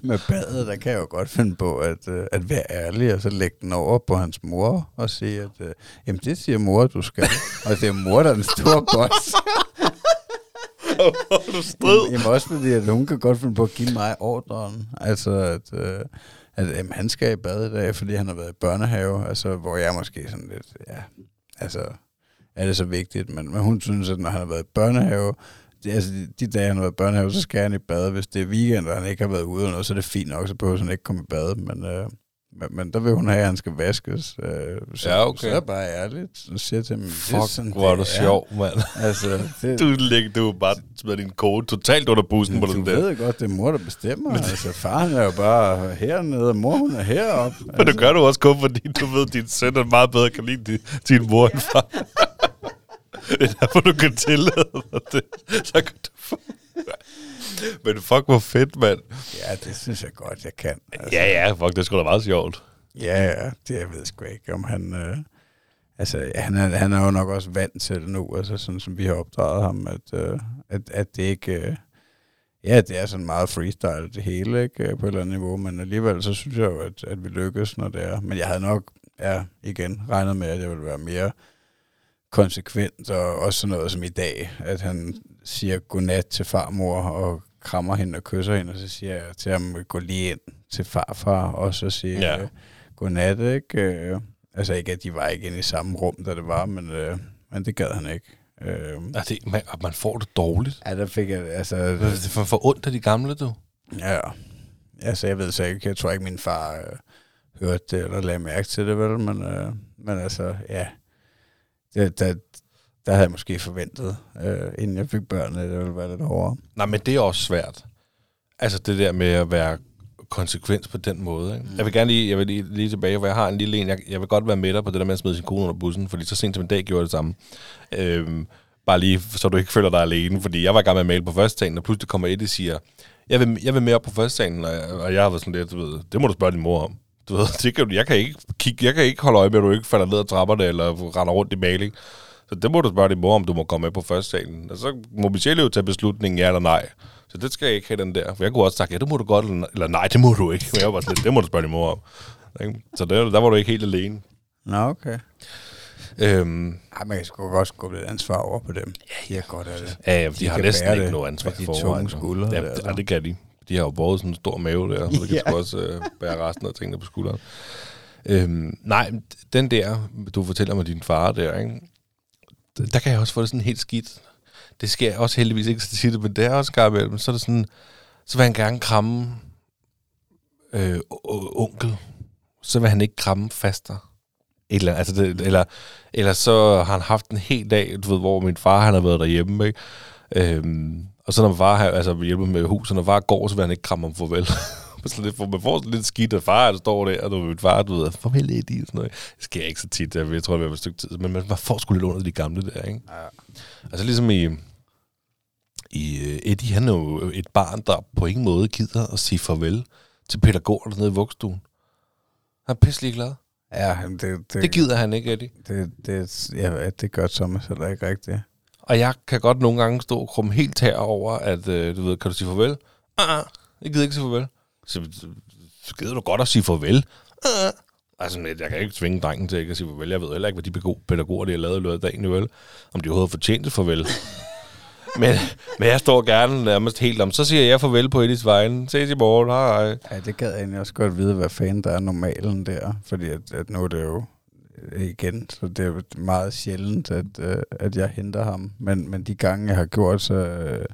Med badet, der kan jeg jo godt finde på at, øh, at være ærlig, og så lægge den over på hans mor, og sige, at øh, jamen det siger mor, du skal. og det er mor, der er en stor boss. du strid. jamen også fordi, at hun kan godt finde på at give mig ordren. Altså, at, øh, at jamen, han skal i bad i dag, fordi han har været i børnehave, altså, hvor jeg måske sådan lidt, ja, altså, er det så vigtigt, men, men hun synes, at når han har været i børnehave, altså, de, dage, han har været børnehave, så skal han i bad. Hvis det er weekend, og han ikke har været ude og noget, så er det fint nok, så behøver han ikke komme i bad. Men, øh, men, men der vil hun have, at han skal vaskes. Øh, så, Ja, okay. så er jeg bare ærligt. Så siger til ham, det er Fuck, sådan, hvor er du det sjov, mand. Altså, det, Du, lægger, du bare smider din kode totalt under bussen på du den der. ved godt, det er mor, der bestemmer. altså, far han er jo bare hernede, og mor hun er heroppe. Men det gør du også kun, fordi du ved, at din søn er meget bedre kan lide din, din mor end far. Det er derfor, du kan tillade dig det. Så kan du få... Men fuck, hvor fedt, mand. Ja, det synes jeg godt, jeg kan. Altså, Ja, ja, fuck, det er sgu da meget sjovt. Ja, ja, det jeg ved sgu ikke, om han... Øh, altså, han er, han er jo nok også vant til det nu, altså sådan som vi har opdraget ham, at, øh, at, at det ikke... Øh, ja, det er sådan meget freestyle det hele, ikke, øh, på et eller andet niveau, men alligevel så synes jeg jo, at, at vi lykkes, når det er. Men jeg havde nok, ja, igen, regnet med, at jeg ville være mere konsekvent, og også sådan noget som i dag, at han siger godnat til farmor, og krammer hende og kysser hende, og så siger jeg til ham, gå lige ind til farfar, og så siger Ja. ja. godnat, ikke? Øh, altså ikke, at de var ikke inde i samme rum, da det var, men, øh, men det gad han ikke. Øh, Er det, man, man får det dårligt. ja, der fik jeg, altså, Det er for ondt af de gamle, du. ja, altså jeg ved så ikke, jeg tror ikke, min far øh, hørte det, eller lagde mærke til det, vel, men, øh, men altså, ja, det, der, der havde jeg måske forventet, øh, inden jeg fik børn, at det ville være lidt hårdere. Nej, men det er også svært. Altså det der med at være konsekvens på den måde. Ikke? Jeg vil gerne lige, jeg vil lige, lige tilbage, hvor jeg har en lille en. Jeg, jeg vil godt være med dig på det der med at smide sin kone under bussen, fordi så sent som en dag gjorde jeg det samme. Øhm, bare lige, så du ikke føler dig alene, fordi jeg var i gang med at male på første dagen, og pludselig kommer Eddie og siger, jeg vil, jeg vil med op på første dagen, og jeg, og jeg har været sådan lidt, du ved, det må du spørge din mor om. Du ved, det kan, jeg, kan ikke kigge, jeg kan ikke holde øje med, at du ikke falder ned ad trapperne, eller render rundt i maling. Så det må du spørge din mor, om du må komme med på første dagen. Og så må Michelle jo tage beslutningen, ja eller nej. Så det skal jeg ikke have den der. For jeg kunne også sagt, ja, det må du godt, eller, nej, det må du ikke. Men jeg var sådan det må du spørge din mor om. Så der, der var du ikke helt alene. Nå, okay. Øhm, Ej, man kan sgu godt skubbe lidt ansvar over på dem. Ja, ja. godt af det. ja, ja, de, de har næsten ikke noget ansvar med de tunge skuldre Ja, det, så. ja, det kan de. De har jo båret sådan en stor mave der, så de kan Ja. sgu også øh, bære resten af tingene på skulderen. Øhm, nej, den der, du fortæller mig din far der, ikke? Der kan jeg også få det sådan helt skidt. Det sker også heldigvis ikke så tit, men det er også gang imellem. Så er det sådan, så vil han gerne kramme øh, onkel. Så vil han ikke kramme faster. Eller, altså det, eller, eller så har han haft en hel dag, du ved, hvor min far han har været derhjemme, ikke? Øhm, og så når far har, altså hjælper med huset, når far går, så vil han ikke kramme om farvel. sådan lidt, for man får sådan lidt skidt, at far der står der, og du min far, du ved, farvel Eddie, sådan noget. Det sker ikke så tit, jeg, jeg tror, det være et stykke tid, men man, man får sgu lidt under de gamle der, ikke? Ja. Altså ligesom i, i øh, Eddie, han er jo et barn, der på ingen måde gider at sige farvel til pædagoger dernede i vugstuen. Han er pisselig glad. Ja, det, det, Det gider han ikke, Eddie. det, det, ja, det gør Thomas heller ikke rigtigt. Og jeg kan godt nogle gange stå og krumme helt tær over, at øh, du ved, kan du sige farvel? Ah, ah, jeg gider ikke sige farvel. Så, gider du godt at sige farvel. Ah, ah. Altså, jeg kan ikke tvinge drengen til ikke at sige farvel. Jeg ved heller ikke, hvad de pædago- pædagoger, de har lavet i løbet af dagen, vel. Om de overhovedet har fortjent et farvel. men, men jeg står gerne nærmest helt om. Så siger jeg farvel på Edis vejen. Ses i morgen. Hej. Ja, det gad jeg egentlig også godt vide, hvad fanden der er normalen der. Fordi at, at nu er det jo Øh, igen, så det er meget sjældent, at, øh, at jeg henter ham. Men, men de gange, jeg har gjort, så... Øh,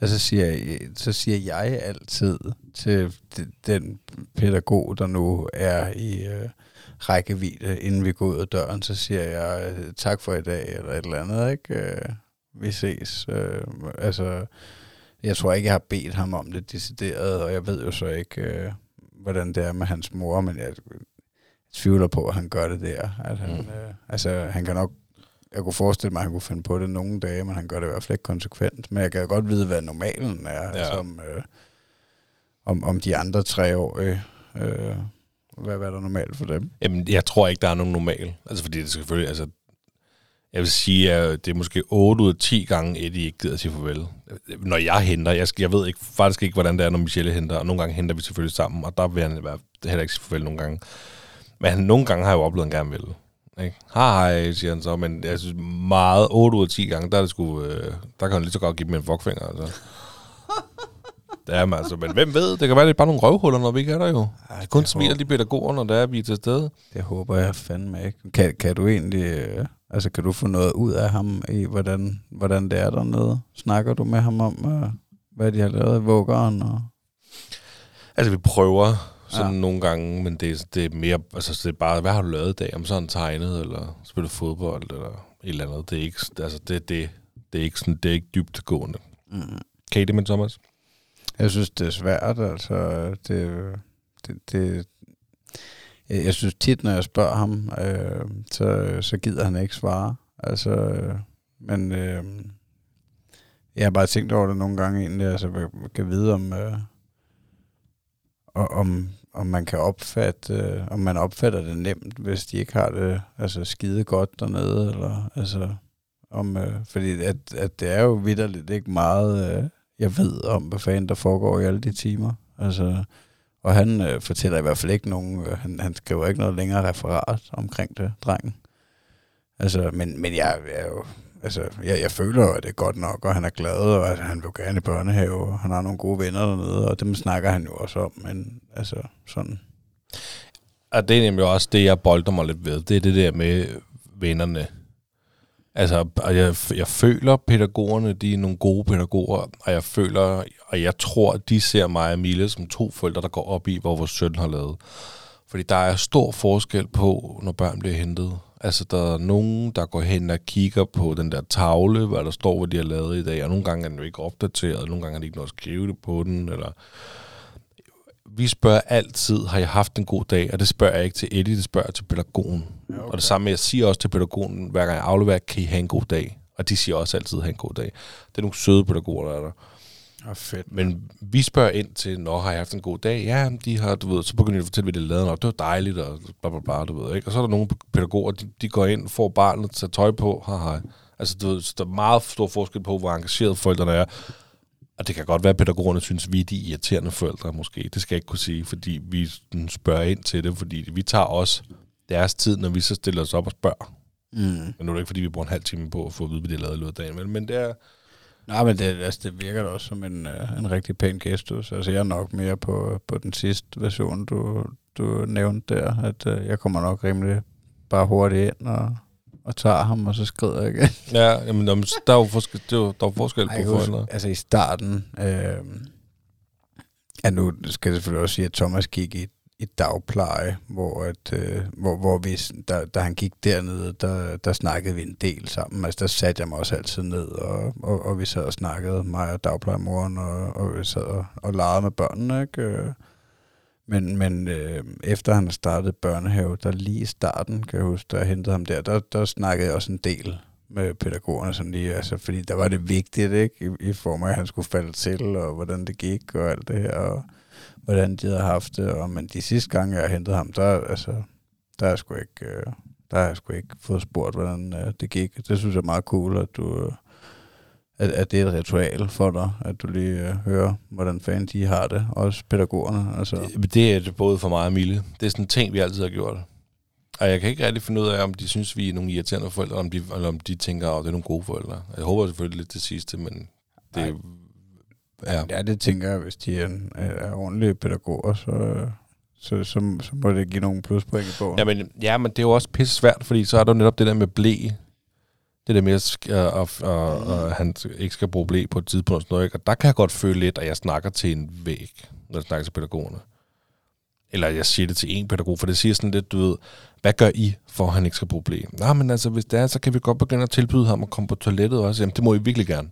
Altså siger, jeg, så siger jeg altid til den pædagog, der nu er i øh, rækkevidde, inden vi går ud af døren, så siger jeg øh, tak for i dag, eller et eller andet, ikke? Øh, vi ses. Øh, altså, jeg tror ikke, jeg har bedt ham om det decideret, og jeg ved jo så ikke, øh, hvordan det er med hans mor, men jeg tvivler på, at han gør det der. At han, Mm. øh, altså, han kan nok jeg kunne forestille mig, at han kunne finde på det nogle dage, men han gør det i hvert fald ikke konsekvent. Men jeg kan godt vide, hvad normalen er, Ja. altså om, øh, om, om de andre treårige. Øh, hvad, hvad er der normalt for dem? Jamen, jeg tror ikke, der er nogen normal. Altså, fordi det er selvfølgelig, altså... Jeg vil sige, at det er måske 8 ud af 10 gange, Eddie ikke gider at sige farvel. Når jeg henter, jeg, jeg ved ikke, faktisk ikke, hvordan det er, når Michelle henter, og nogle gange henter vi selvfølgelig sammen, og der vil han være, heller ikke sige farvel nogle gange. Men han, nogle gange har jeg jo oplevet, at han gerne vil. Ikke? Hej, hej, siger han så, men jeg synes meget, 8 ud af 10 gange, der, er det sgu, øh, der kan han lige så godt give dem en fuckfinger. Altså. Det er man altså, men hvem ved, det kan være, det er bare nogle røvhuller, når vi ikke er der jo. Ej, Kun smiler de pædagoger, når der er, vi er til stede. Det håber jeg fandme ikke. Kan, kan du egentlig... Øh, altså, kan du få noget ud af ham i, hvordan, hvordan det er dernede? Snakker du med ham om, øh, hvad de har lavet i vuggeren? Og... Altså, vi prøver sådan ja. Nogle gange, men det, er- det er mere, altså det er bare, hvad har du lavet i dag? Om så har han tegnet, eller spillet fodbold, eller et eller andet. Det er ikke, altså det, det, det er ikke sådan, det er ikke dybt gående. Mm. Kan I det med Thomas? Jeg synes, det er svært, altså. Det, det, det, jeg synes tit, når jeg spørger ham, øh, så, så gider han ikke svare. Altså, men øh, jeg har bare tænkt over det nogle gange egentlig, altså, jeg kan vide om, øh, og- om, om man kan opfatte, øh, om man opfatter det nemt, hvis de ikke har det altså, skide godt dernede, eller altså, om, øh, fordi at, at det er jo vidderligt ikke meget, øh, jeg ved om, hvad fanden der foregår i alle de timer. Altså, og han øh, fortæller i hvert fald ikke nogen, øh, han, han skriver ikke noget længere referat omkring det, drengen. Altså, men, men jeg, jeg er jo, altså, jeg, jeg føler at det er godt nok, og han er glad, og at han vil gerne i børnehave, og han har nogle gode venner dernede, og dem snakker han jo også om, men altså, sådan. Og det er nemlig også det, jeg bolder mig lidt ved. Det er det der med vennerne. Altså, og jeg, jeg føler, pædagogerne, de er nogle gode pædagoger, og jeg føler, og jeg tror, at de ser mig og Mille som to forældre, der går op i, hvor vores søn har lavet. Fordi der er stor forskel på, når børn bliver hentet. Altså, der er nogen, der går hen og kigger på den der tavle, hvad der står, hvad de har lavet i dag, og nogle gange er den jo ikke opdateret, nogle gange har de ikke noget at skrive det på den, eller vi spørger altid, har jeg haft en god dag? Og det spørger jeg ikke til Eddie, det spørger jeg til pædagogen. Ja, okay. Og det samme, jeg siger også til pædagogen, hver gang jeg afleverer, kan I have en god dag? Og de siger også altid, have en god dag. Det er nogle søde pædagoger, der er der. Og fedt. Men vi spørger ind til, når har jeg haft en god dag? Ja, de har, du ved, så begynder de at fortælle, hvad de lavede, og det var dejligt, og bla bla bla, du ved, ikke? Og så er der nogle pædagoger, de, de går ind, får barnet, tager tøj på, haha. Altså, du ved, så der er meget stor forskel på, hvor engageret forældrene er. Og det kan godt være, at pædagogerne synes, vi er de irriterende forældre, måske. Det skal jeg ikke kunne sige, fordi vi spørger ind til det, fordi vi tager også deres tid, når vi så stiller os op og spørger. Mm. Men nu er det ikke, fordi vi bruger en halv time på at få at vide, hvad de lavet i løbet af dagen. Men det er... Nej, men det, altså, det virker da også som en, uh, en rigtig pæn gestus. Altså, jeg er nok mere på, på den sidste version, du, du nævnte der, at uh, jeg kommer nok rimelig bare hurtigt ind og, og tager ham, og så skrider jeg igen. Ja, jamen, jamen, der er jo forskel, det er jo, der er jo forskel Ej, på forældre. altså i starten, øh, ja, nu skal jeg selvfølgelig også sige, at Thomas gik i, i dagpleje, hvor, at, øh, hvor, hvor vi, da, da han gik dernede, der, der snakkede vi en del sammen. Altså der satte jeg mig også altid ned, og, og, og vi sad og snakkede, mig og dagplejemoren, og, og vi sad og, og legede med børnene, ikke? Øh, men, men øh, efter han startede børnehave, der lige i starten, kan jeg huske, der jeg hentede ham der, der, der snakkede jeg også en del med pædagogerne, sådan lige, altså, fordi der var det vigtigt, ikke? I, i form af, at han skulle falde til, og hvordan det gik, og alt det her, og hvordan de havde haft det. Og, men de sidste gange, jeg hentede ham, der, altså, der jeg sgu ikke, øh, der har jeg sgu ikke fået spurgt, hvordan øh, det gik. Det synes jeg er meget cool, at du... Øh, at, at det er et ritual for dig, at du lige øh, hører, hvordan fanden de har det, også pædagogerne. Altså. Det, det er det både for mig og Mille. Det er sådan en ting, vi altid har gjort. Og jeg kan ikke rigtig finde ud af, om de synes, vi er nogle irriterende forældre, om de, eller om de tænker, at det er nogle gode forældre. Jeg håber selvfølgelig lidt det sidste, men det Ja. ja, det tænker jeg, hvis de er, en, er ordentlige pædagoger, så, så, så, så må det give nogle pluspoint i bogen. Ja, men, ja, men det er jo også pisse svært, fordi så er der netop det der med blæ. Det der med, at, at, at, at han ikke skal bruge blæ på et tidspunkt. og Sådan noget, ikke? Og der kan jeg godt føle lidt, at jeg snakker til en væg, når jeg snakker til pædagogerne. Eller jeg siger det til en pædagog, for det siger sådan lidt, du ved, hvad gør I, for at han ikke skal bruge blæ? Nej, men altså, hvis det er, så kan vi godt begynde at tilbyde ham at komme på toilettet også. Jamen, det må I virkelig gerne.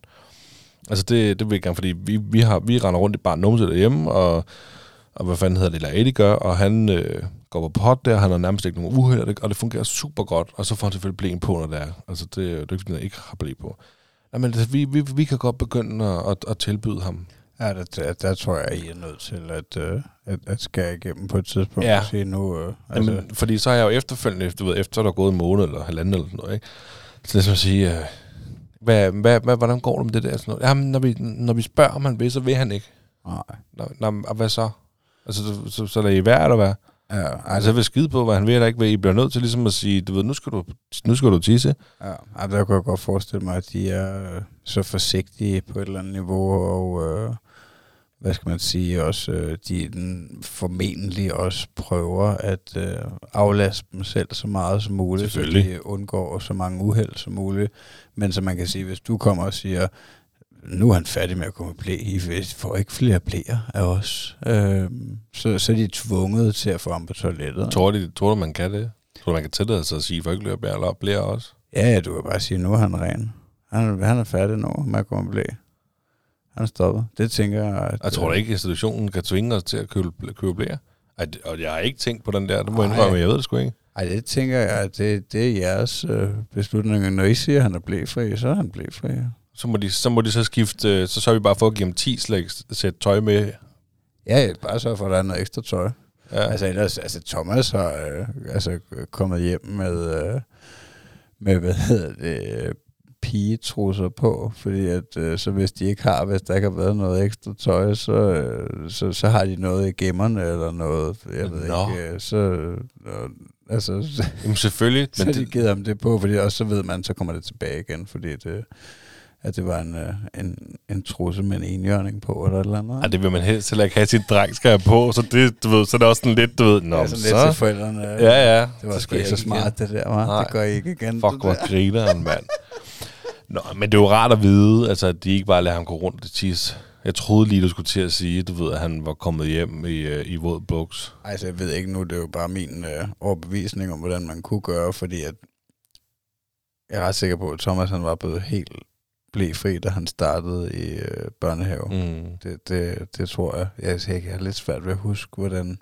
Altså, det, det vil jeg gerne, fordi vi, vi, har, vi render rundt i bare numse derhjemme, og, og hvad fanden hedder det, eller Eddie gør, og han øh, går på pot der, han har nærmest ikke nogen uheld, og det, og det fungerer super godt, og så får han selvfølgelig blæen på, når det er. Altså, det, det er jo ikke, ikke har blæ på. Jamen, altså, vi, vi, vi kan godt begynde at, at, at tilbyde ham. Ja, der, der, der tror jeg, I er nødt til at, øh, at, at skære igennem på et tidspunkt. Ja. Og sige nu, øh, altså, Jamen, fordi så har jeg jo efterfølgende, du ved, efter der er gået en måned eller halvanden eller sådan noget, ikke? Så det er som at sige, øh, hvad, hvad, hvad, hvordan går det med det der? Sådan noget? Jamen, når vi, når vi spørger, om han vil, så vil han ikke. nej. Nå, nå, og hvad så? Altså, så, så, så lader I være, eller hvad? Ja, Altså, jeg vil skide på, hvad han vil eller ikke vil. I bliver nødt til ligesom at sige, du ved, nu skal du, nu skal du tisse. ja, altså, der kunne jeg godt forestille mig, at de er så forsigtige på et eller andet niveau, og øh, hvad skal man sige, også øh, de den formentlig også prøver at øh, aflaste dem selv så meget som muligt, så de undgår så mange uheld som muligt. Men som man kan sige, hvis du kommer og siger, nu er han færdig med at komme i blæ, I får ikke flere blæer af os, øh, så, så er de tvunget til at få ham på toilettet. Tror du, tror du, man kan det? Tror du, man kan tillade sig at sige, for ikke løber bliver også? Ja, ja, du kan bare sige, nu er han ren. Han, han er færdig nu med at komme i blæ. Han er stoppet. Det tænker jeg, at... Jeg tror da øh, ikke, at institutionen kan tvinge os til at købe, købe blære. Og jeg har ikke tænkt på den der, det må jeg indrømme, jeg ved det sgu ikke. Ej, det tænker jeg, at det, det er jeres øh, beslutning. Når I siger, at han er blæfri, så er han blæfri. Så må de så, må de så skifte, øh, så sørger vi bare for at give dem 10 slags sæt tøj med. Ja, bare så for, at der er noget ekstra tøj. Ja. Altså ellers, altså Thomas har øh, altså kommet hjem med, øh, med hvad hedder det, pigetrusser på, fordi at øh, så hvis de ikke har, hvis der ikke har været noget ekstra tøj, så, øh, så, så har de noget i gemmerne eller noget, jeg ved Nå. ikke, øh, så, øh, altså, så, Jamen selvfølgelig, så men de det, givet ham det på, fordi også så ved man, så kommer det tilbage igen, fordi det, at det var en, øh, en, en trusse med en enhjørning på, eller et eller andet. ej, det vil man helst heller ikke have, sin dreng skal have på, så det, du ved, så er det også sådan lidt, du ved, nå, ja, sådan så, lidt til forældrene. ja, ja, Det var så sgu ikke så smart, det der, var. Nej. Det gør I ikke igen. Fuck, hvor griner han, mand. Nå, men det er jo rart at vide, altså, at de ikke bare lader ham gå rundt og tisse. Jeg troede lige, du skulle til at sige, du ved, at han var kommet hjem i, øh, i våd buks. Altså, jeg ved ikke nu, det er jo bare min øh, overbevisning om, hvordan man kunne gøre, fordi at jeg er ret sikker på, at Thomas han var blevet helt blæfri, da han startede i øh, børnehave. Mm. Det, det, det tror jeg. Jeg, jeg har lidt svært ved at huske, hvordan...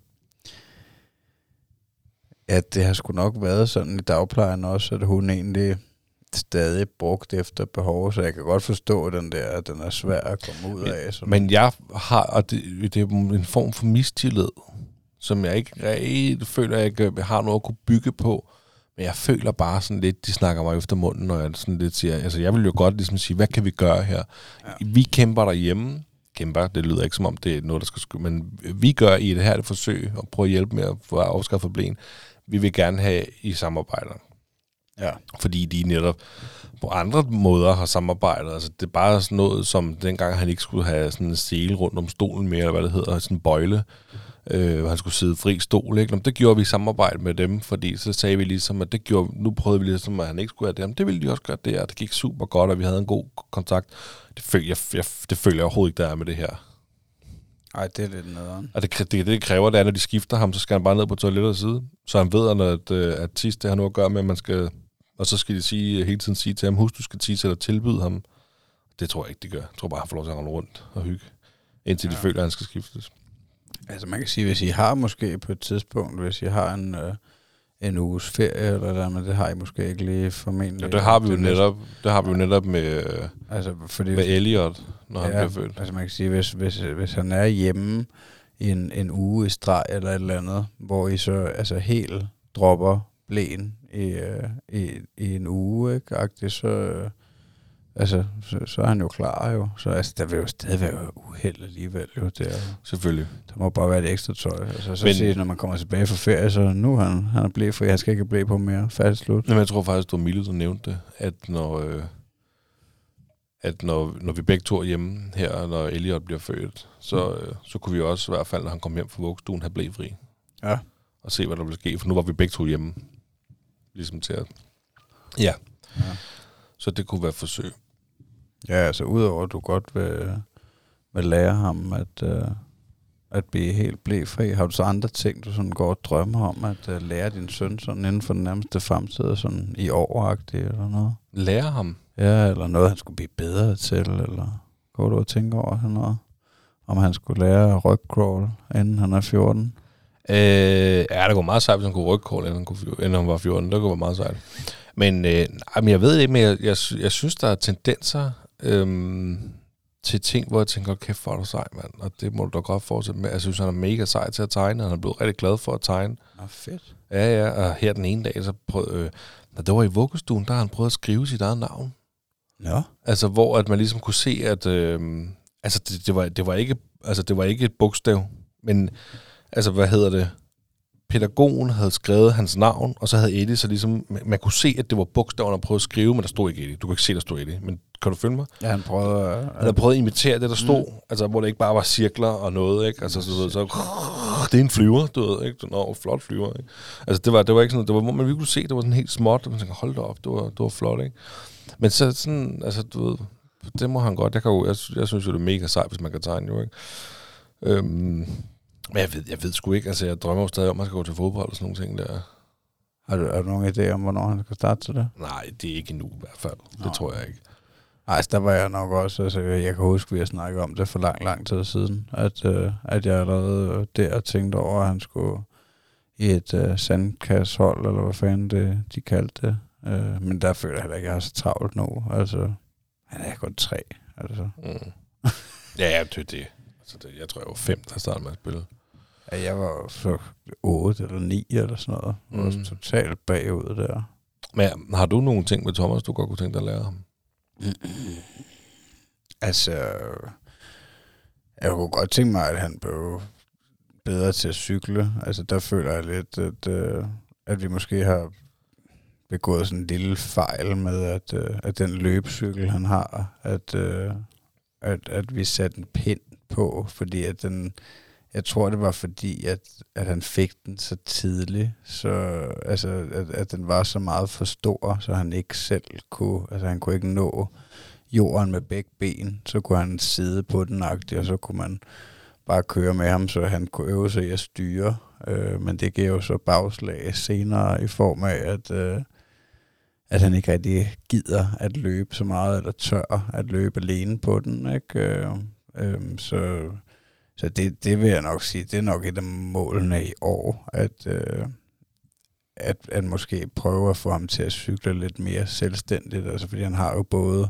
At det har sgu nok været sådan i dagplejen også, at hun egentlig stadig brugt efter behov, så jeg kan godt forstå den der, at den er svær at komme ud af. Sådan. Men jeg har, og det, det er en form for mistillid, som jeg ikke rigtig føler, at jeg har noget at kunne bygge på. Men jeg føler bare sådan lidt, de snakker mig efter munden, når jeg sådan lidt siger, altså jeg vil jo godt ligesom sige, hvad kan vi gøre her? Ja. Vi kæmper derhjemme, kæmper, det lyder ikke som om det er noget, der skal ske, men vi gør i det her det forsøg at prøve at hjælpe med at få afskaffet blæen. Vi vil gerne have, I samarbejder ja. fordi de netop på andre måder har samarbejdet. Altså, det er bare sådan noget, som dengang han ikke skulle have sådan en sele rundt om stolen mere, eller hvad det hedder, sådan en bøjle, øh, han skulle sidde fri stol. Ikke? Nå, det gjorde vi i samarbejde med dem, fordi så sagde vi ligesom, at det gjorde, nu prøvede vi ligesom, at han ikke skulle have det. Jamen, det ville de også gøre det, og det gik super godt, og vi havde en god kontakt. Det føler jeg, jeg, det føler jeg overhovedet ikke, der er med det her. Ej, det er lidt nederen. Og det, det, det, det kræver, det er, når de skifter ham, så skal han bare ned på toilettet og sidde. Så han ved, at, at, øh, at tis, det har noget at gøre med, at man skal... Og så skal de sige, hele tiden sige til ham, husk, du skal tisse eller tilbyde ham. Det tror jeg ikke, de gør. Jeg tror bare, han får lov til at rende rundt og hygge, indtil de Ja. føler, at han skal skiftes. Altså man kan sige, hvis I har måske på et tidspunkt, hvis I har en, øh, en uges ferie eller der, men det har I måske ikke lige formentlig. Ja, det har vi jo Det netop, det har vi jo netop med, Altså fordi, med Elliot, når han ja, bliver født. altså man kan sige, hvis, hvis, hvis han er hjemme i en, en uge i streg eller et eller andet, hvor I så altså helt dropper blæen i, øh, i, i en uge, ikke? Agtigt, så, øh, altså, så, så er han jo klar jo. Så altså, der vil jo stadig være uheld alligevel jo. Det er, Selvfølgelig. Der må bare være et ekstra tøj. Altså, så Men- Men, sige, når man kommer tilbage fra ferie, så nu er han, han er blevet fri. Han skal ikke blive på mere. Færdig slut. Jamen, jeg tror faktisk, det var Mille, der nævnte det, at når, øh, at når, når vi begge to er hjemme her, når Elliot bliver født, så, øh, så kunne vi også i hvert fald, når han kom hjem fra vuggestuen, have blæfri. Ja. Og se, hvad der ville ske, for nu var vi begge to hjemme. Ligesom til at... Ja. Ja. Så det kunne være forsøg. Ja, altså udover at du godt vil, vil lære ham at, øh, at blive helt blæfri, har du så andre ting, du sådan går og drømmer om at øh, lære din søn sådan inden for den nærmeste fremtid, sådan i overagtigt eller noget? Lære ham. Ja, eller noget, han skulle blive bedre til, eller går du og tænker over sådan noget? Om han skulle lære rygcrawl, inden han er 14? Øh, ja, det går meget sejt, hvis han kunne rykke inden han, kunne, inden han var 14. Det kunne være meget sejt. Men, øh, men jeg ved ikke, men jeg, jeg, jeg synes, der er tendenser øhm, til ting, hvor jeg tænker, kæft, hvor er du sej, mand. Og det må du da godt fortsætte med. Jeg synes, han er mega sej til at tegne, og han er blevet rigtig glad for at tegne. Nå, fedt. Ja, ja, og her den ene dag, så prøvede, øh, når det var i vuggestuen, der har han prøvet at skrive sit eget navn. Ja. Altså, hvor at man ligesom kunne se, at øh, altså, det, det, var, det, var ikke, altså, det var ikke et bogstav, men altså, hvad hedder det? Pædagogen havde skrevet hans navn, og så havde Eddie så ligesom, man kunne se, at det var bogstaverne, han prøvede at skrive, men der stod ikke Eddie. Du kan ikke se, der stod Eddie, men kan du følge mig? Ja, han prøvede at... Han havde prøvet at imitere det, der stod, mm. altså, hvor det ikke bare var cirkler og noget, ikke? Altså, så, så, så det er en flyver, du ved, ikke? Nå, flot flyver, ikke? Altså, det var, det var ikke sådan, det var, man virkelig kunne se, det var sådan helt småt, og man tænkte, hold da op, det var, det var flot, ikke? Men så sådan, altså, du ved, det må han godt. Jeg, kan jo, jeg, jeg synes jo, det er mega sejt, hvis man kan tegne, jo, ikke? Øhm, men jeg ved, jeg ved sgu ikke, altså, jeg drømmer jo stadig om, at man skal gå til fodbold og sådan nogle ting der. Har du, har du nogen idé om, hvornår han skal starte til det? Nej, det er ikke endnu i hvert fald. Det Nå. tror jeg ikke. Ej, altså, der var jeg nok også, altså, jeg kan huske, at vi har snakket om det for lang, lang tid siden, at, øh, at jeg allerede der tænkte over, at han skulle i et øh, sandkasthold, eller hvad fanden det, de kaldte det. Øh, men der føler jeg heller ikke, at jeg har så travlt nu. Altså, han er kun tre. Altså. Mm. ja, det er det. Altså, det. Jeg tror, jeg var fem, der startede med at spille. Ja, jeg var så otte eller ni eller sådan noget. Jeg var mm. totalt bagud der. Men har du nogle ting med Thomas, du godt kunne tænke dig at lære ham? Altså, jeg kunne godt tænke mig, at han blev bedre til at cykle. Altså, der føler jeg lidt, at, øh, at vi måske har begået sådan en lille fejl med, at, øh, at den løbecykel, han har, at, øh, at, at vi satte en pind på, fordi at den, jeg tror, det var fordi, at, at han fik den så tidligt, så, altså, at, at den var så meget for stor, så han ikke selv kunne, altså han kunne ikke nå jorden med begge ben, så kunne han sidde på den agtigt, og så kunne man bare køre med ham, så han kunne øve sig i at styre. Øh, men det giver jo så bagslag senere i form af, at, øh, at han ikke rigtig gider at løbe så meget, eller tør at løbe alene på den. Ikke? Øh, øh, så så det, det vil jeg nok sige, det er nok et af målene i år, at, øh, at, at måske prøve at få ham til at cykle lidt mere selvstændigt, altså fordi han har jo både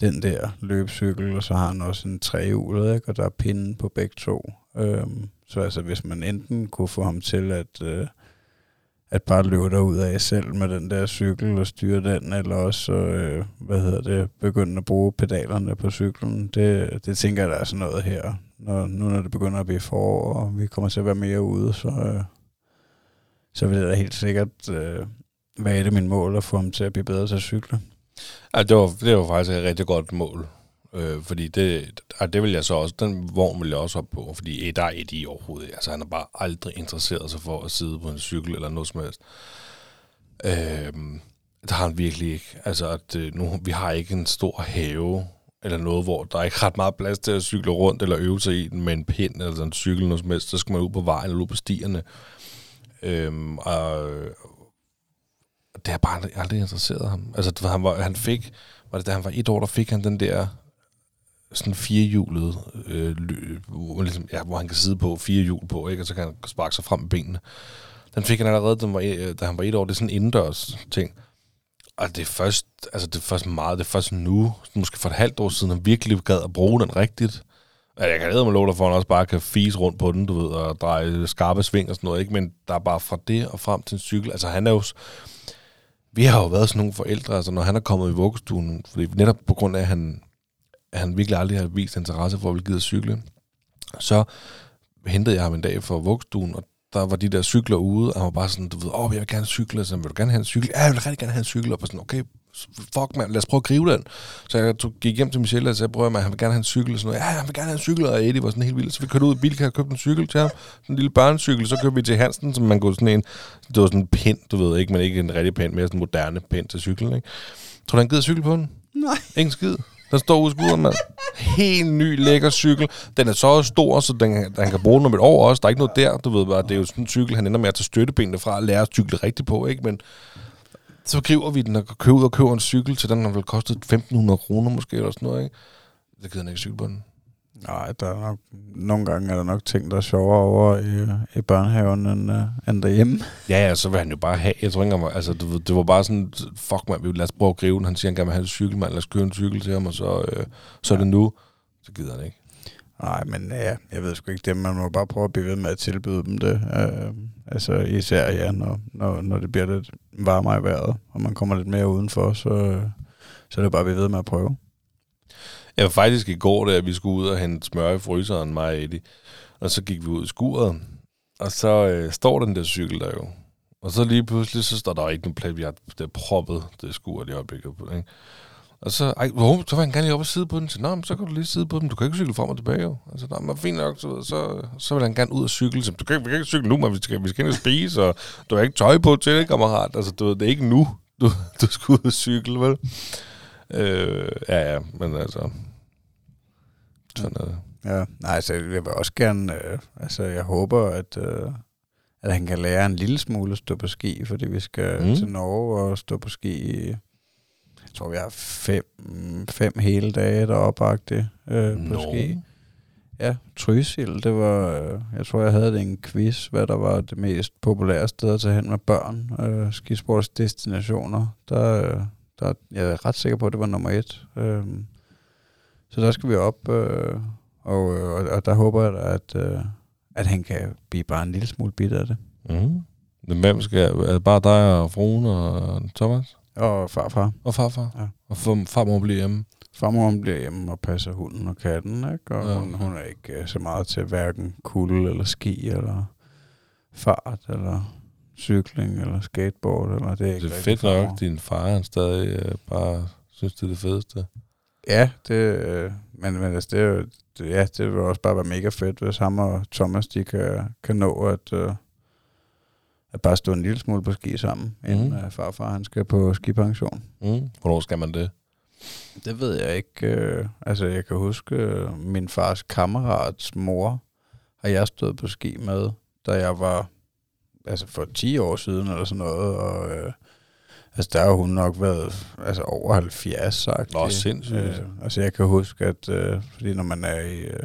den der løbcykel, og så har han også en trehjulet, ikke? og der er pinden på begge to. Øhm, så altså, hvis man enten kunne få ham til at, øh, at bare løbe derud af selv med den der cykel og styre den, eller også, øh, hvad hedder det, begynde at bruge pedalerne på cyklen, det, det tænker jeg, der er sådan noget her. Når, nu når det begynder at blive forår, og vi kommer til at være mere ude, så, øh, så vil det da helt sikkert øh, være et af mine mål at få ham til at blive bedre til at cykle. Ja, det var, det var faktisk et rigtig godt mål. Øh, fordi det, ja, det vil jeg så også, den vogn vil jeg også op på, fordi et der er et i overhovedet. Altså han har bare aldrig interesseret sig for at sidde på en cykel eller noget som helst. Øh, det har han virkelig ikke. Altså at øh, nu, vi har ikke en stor have, eller noget, hvor der er ikke ret meget plads til at cykle rundt, eller øve sig i den med en pind, eller sådan en cykel, noget som helst. Så skal man ud på vejen, eller ud på stierne. Øhm, og, det har bare aldrig, aldrig interesseret ham. Altså, han, var, han fik, var det da han var et år, der fik han den der sådan firehjulet, øh, løb, hvor, ligesom, ja, hvor han kan sidde på fire hjul på, ikke? og så kan han sparke sig frem med benene. Den fik han allerede, den var, da han var et år. Det er sådan en indendørs ting. Og det er først, altså det er først meget, det er først nu, måske for et halvt år siden, han virkelig gad at bruge den rigtigt. Ja, jeg kan lade mig lov dig for, at han også bare kan fise rundt på den, du ved, og dreje skarpe sving og sådan noget, ikke? Men der er bare fra det og frem til en cykel. Altså han er jo, vi har jo været sådan nogle forældre, altså når han er kommet i vuggestuen, fordi netop på grund af, at han, at han virkelig aldrig har vist interesse for at blive givet at cykle, så hentede jeg ham en dag fra vuggestuen, og der var de der cykler ude, og han var bare sådan, du ved, åh, jeg vil gerne cykle, så vil du gerne have en cykel? Ja, jeg vil rigtig gerne have en cykel, og bare sådan, okay, fuck mand, lad os prøve at gribe den. Så jeg tog, gik hjem til Michelle og sagde, prøv at han vil gerne have en cykel og sådan noget. Ja, han vil gerne have en cykel, og Eddie var sådan helt vild. Så vi kørte ud i Bilka og købte en cykel til ham. Sådan en lille børnecykel. Så købte vi til Hansen, som man kunne sådan en, det var sådan en pind, du ved ikke, men ikke en rigtig pind, mere sådan en moderne pind til cyklen, ikke? Tror du, han gider cykel på den? Nej. Ingen skid. Den står ude i mand. Helt ny, lækker cykel. Den er så stor, så den, den kan bruge den om et år også. Der er ikke noget der, du ved bare. Det er jo sådan en cykel, han ender med at tage støttebenene fra og lære at cykle rigtigt på, ikke? Men så griber vi den og køber ud og køber en cykel til den, der vil koste 1.500 kroner måske, eller sådan noget, ikke? Det gider han ikke cykle på den. Nej, der er nok, nogle gange er der nok ting, der er sjovere over i, i børnehaven end, uh, end derhjemme. Ja, ja, så vil han jo bare have, jeg tror ikke, engang, altså, ved, det var bare sådan, fuck mand, vi vil lad os prøve at gribe den. Han siger, han gerne vil have en cykel, mand, lad os købe en cykel til ham, og så, øh, så er det nu. Så gider han ikke. Nej, men ja, jeg ved sgu ikke det. Man må bare prøve at blive ved med at tilbyde dem det. Uh, altså især ja, når, når, når det bliver lidt varmere i vejret, og man kommer lidt mere udenfor, så, så er det bare at blive ved med at prøve. Jeg var faktisk i går, da vi skulle ud og hente smør i fryseren, mig og Eddie. Og så gik vi ud i skuret, og så øh, står den der cykel der jo. Og så lige pludselig, så står der ikke nogen plads, vi har det proppet, det skuret i øjeblikket på, ikke? Og så, ej, hvor, så var han gerne lige op og sidde på den. Så, Nå, men så kan du lige sidde på den. Du kan ikke cykle frem og tilbage, jo. Altså, nå, men fint nok, så, så, så vil han gerne ud og cykle. Så, du kan, vi kan ikke cykle nu, men vi skal, vi skal ind og spise, og du har ikke tøj på til det, kammerat. Altså, du, det er ikke nu, du, du skal ud og cykle, vel? Øh, ja, ja, men altså... Sådan er det. Ja, nej, så jeg vil også gerne, øh, altså jeg håber, at, øh, at han kan lære en lille smule at stå på ski, fordi vi skal Mm. til Norge og stå på ski jeg tror vi har fem, fem hele dage deroppe øh, på Nå. ski. Ja, Trysil, det var, øh, jeg tror jeg havde en quiz, hvad der var det mest populære sted at tage hen med børn, øh, skisportsdestinationer. Der, øh, der, jeg er ret sikker på, at det var nummer et. Øh, så der skal vi op, øh, og, øh, og, og der håber jeg at, øh, at han kan blive bare en lille smule bitter af det. Mm. Men hvem skal, er det bare dig og fruen og Thomas? Og farfar. Og farfar? Ja. Og far, farmor bliver hjemme? Farmor bliver hjemme og passer hunden og katten, ikke? og Ja. ja. hun, hun er ikke øh, så meget til hverken kulde eller ski eller fart eller cykling eller skateboard. Eller det er, Det er fedt nok, din far han stadig øh, bare synes, det er det fedeste. Ja, det, øh, men, men altså, det, er jo, det, ja, det vil også bare være mega fedt, hvis ham og Thomas de kan, kan nå at, øh, at bare stå en lille smule på ski sammen, mm. inden øh, farfar han skal på skipension. Mm. Hvornår skal man det? Det ved jeg ikke. Øh, altså, jeg kan huske, øh, min fars kammerats mor har jeg stået på ski med, da jeg var altså for 10 år siden eller sådan noget, og øh, altså der har hun nok været altså over 70 sagt. Nå, sindssygt. Øh, altså jeg kan huske, at øh, fordi når man er i, øh,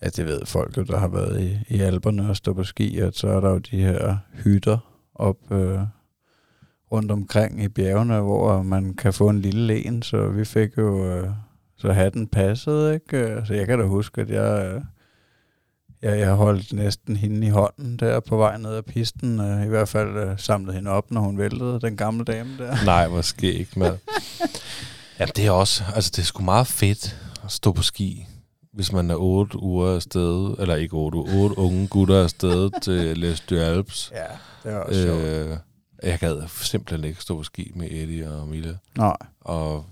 at det ved folk jo, der har været i, i Alperne og stå på ski, at så er der jo de her hytter op øh, rundt omkring i bjergene, hvor man kan få en lille len, så vi fik jo, øh, så hatten passede, ikke? Øh, Så jeg kan da huske, at jeg, øh, jeg, jeg holdt næsten hende i hånden der på vej ned ad pisten, øh, i hvert fald øh, samlede hende op, når hun væltede, den gamle dame der. Nej, måske ikke, mand. ja, det er også, altså det er sgu meget fedt at stå på ski, hvis man er otte uger afsted, eller ikke otte uger, otte unge gutter afsted til Les Deux Alpes. Ja, det er også sjovt. Øh, jeg gad simpelthen ikke stå på ski med Eddie og Mille, Nej, og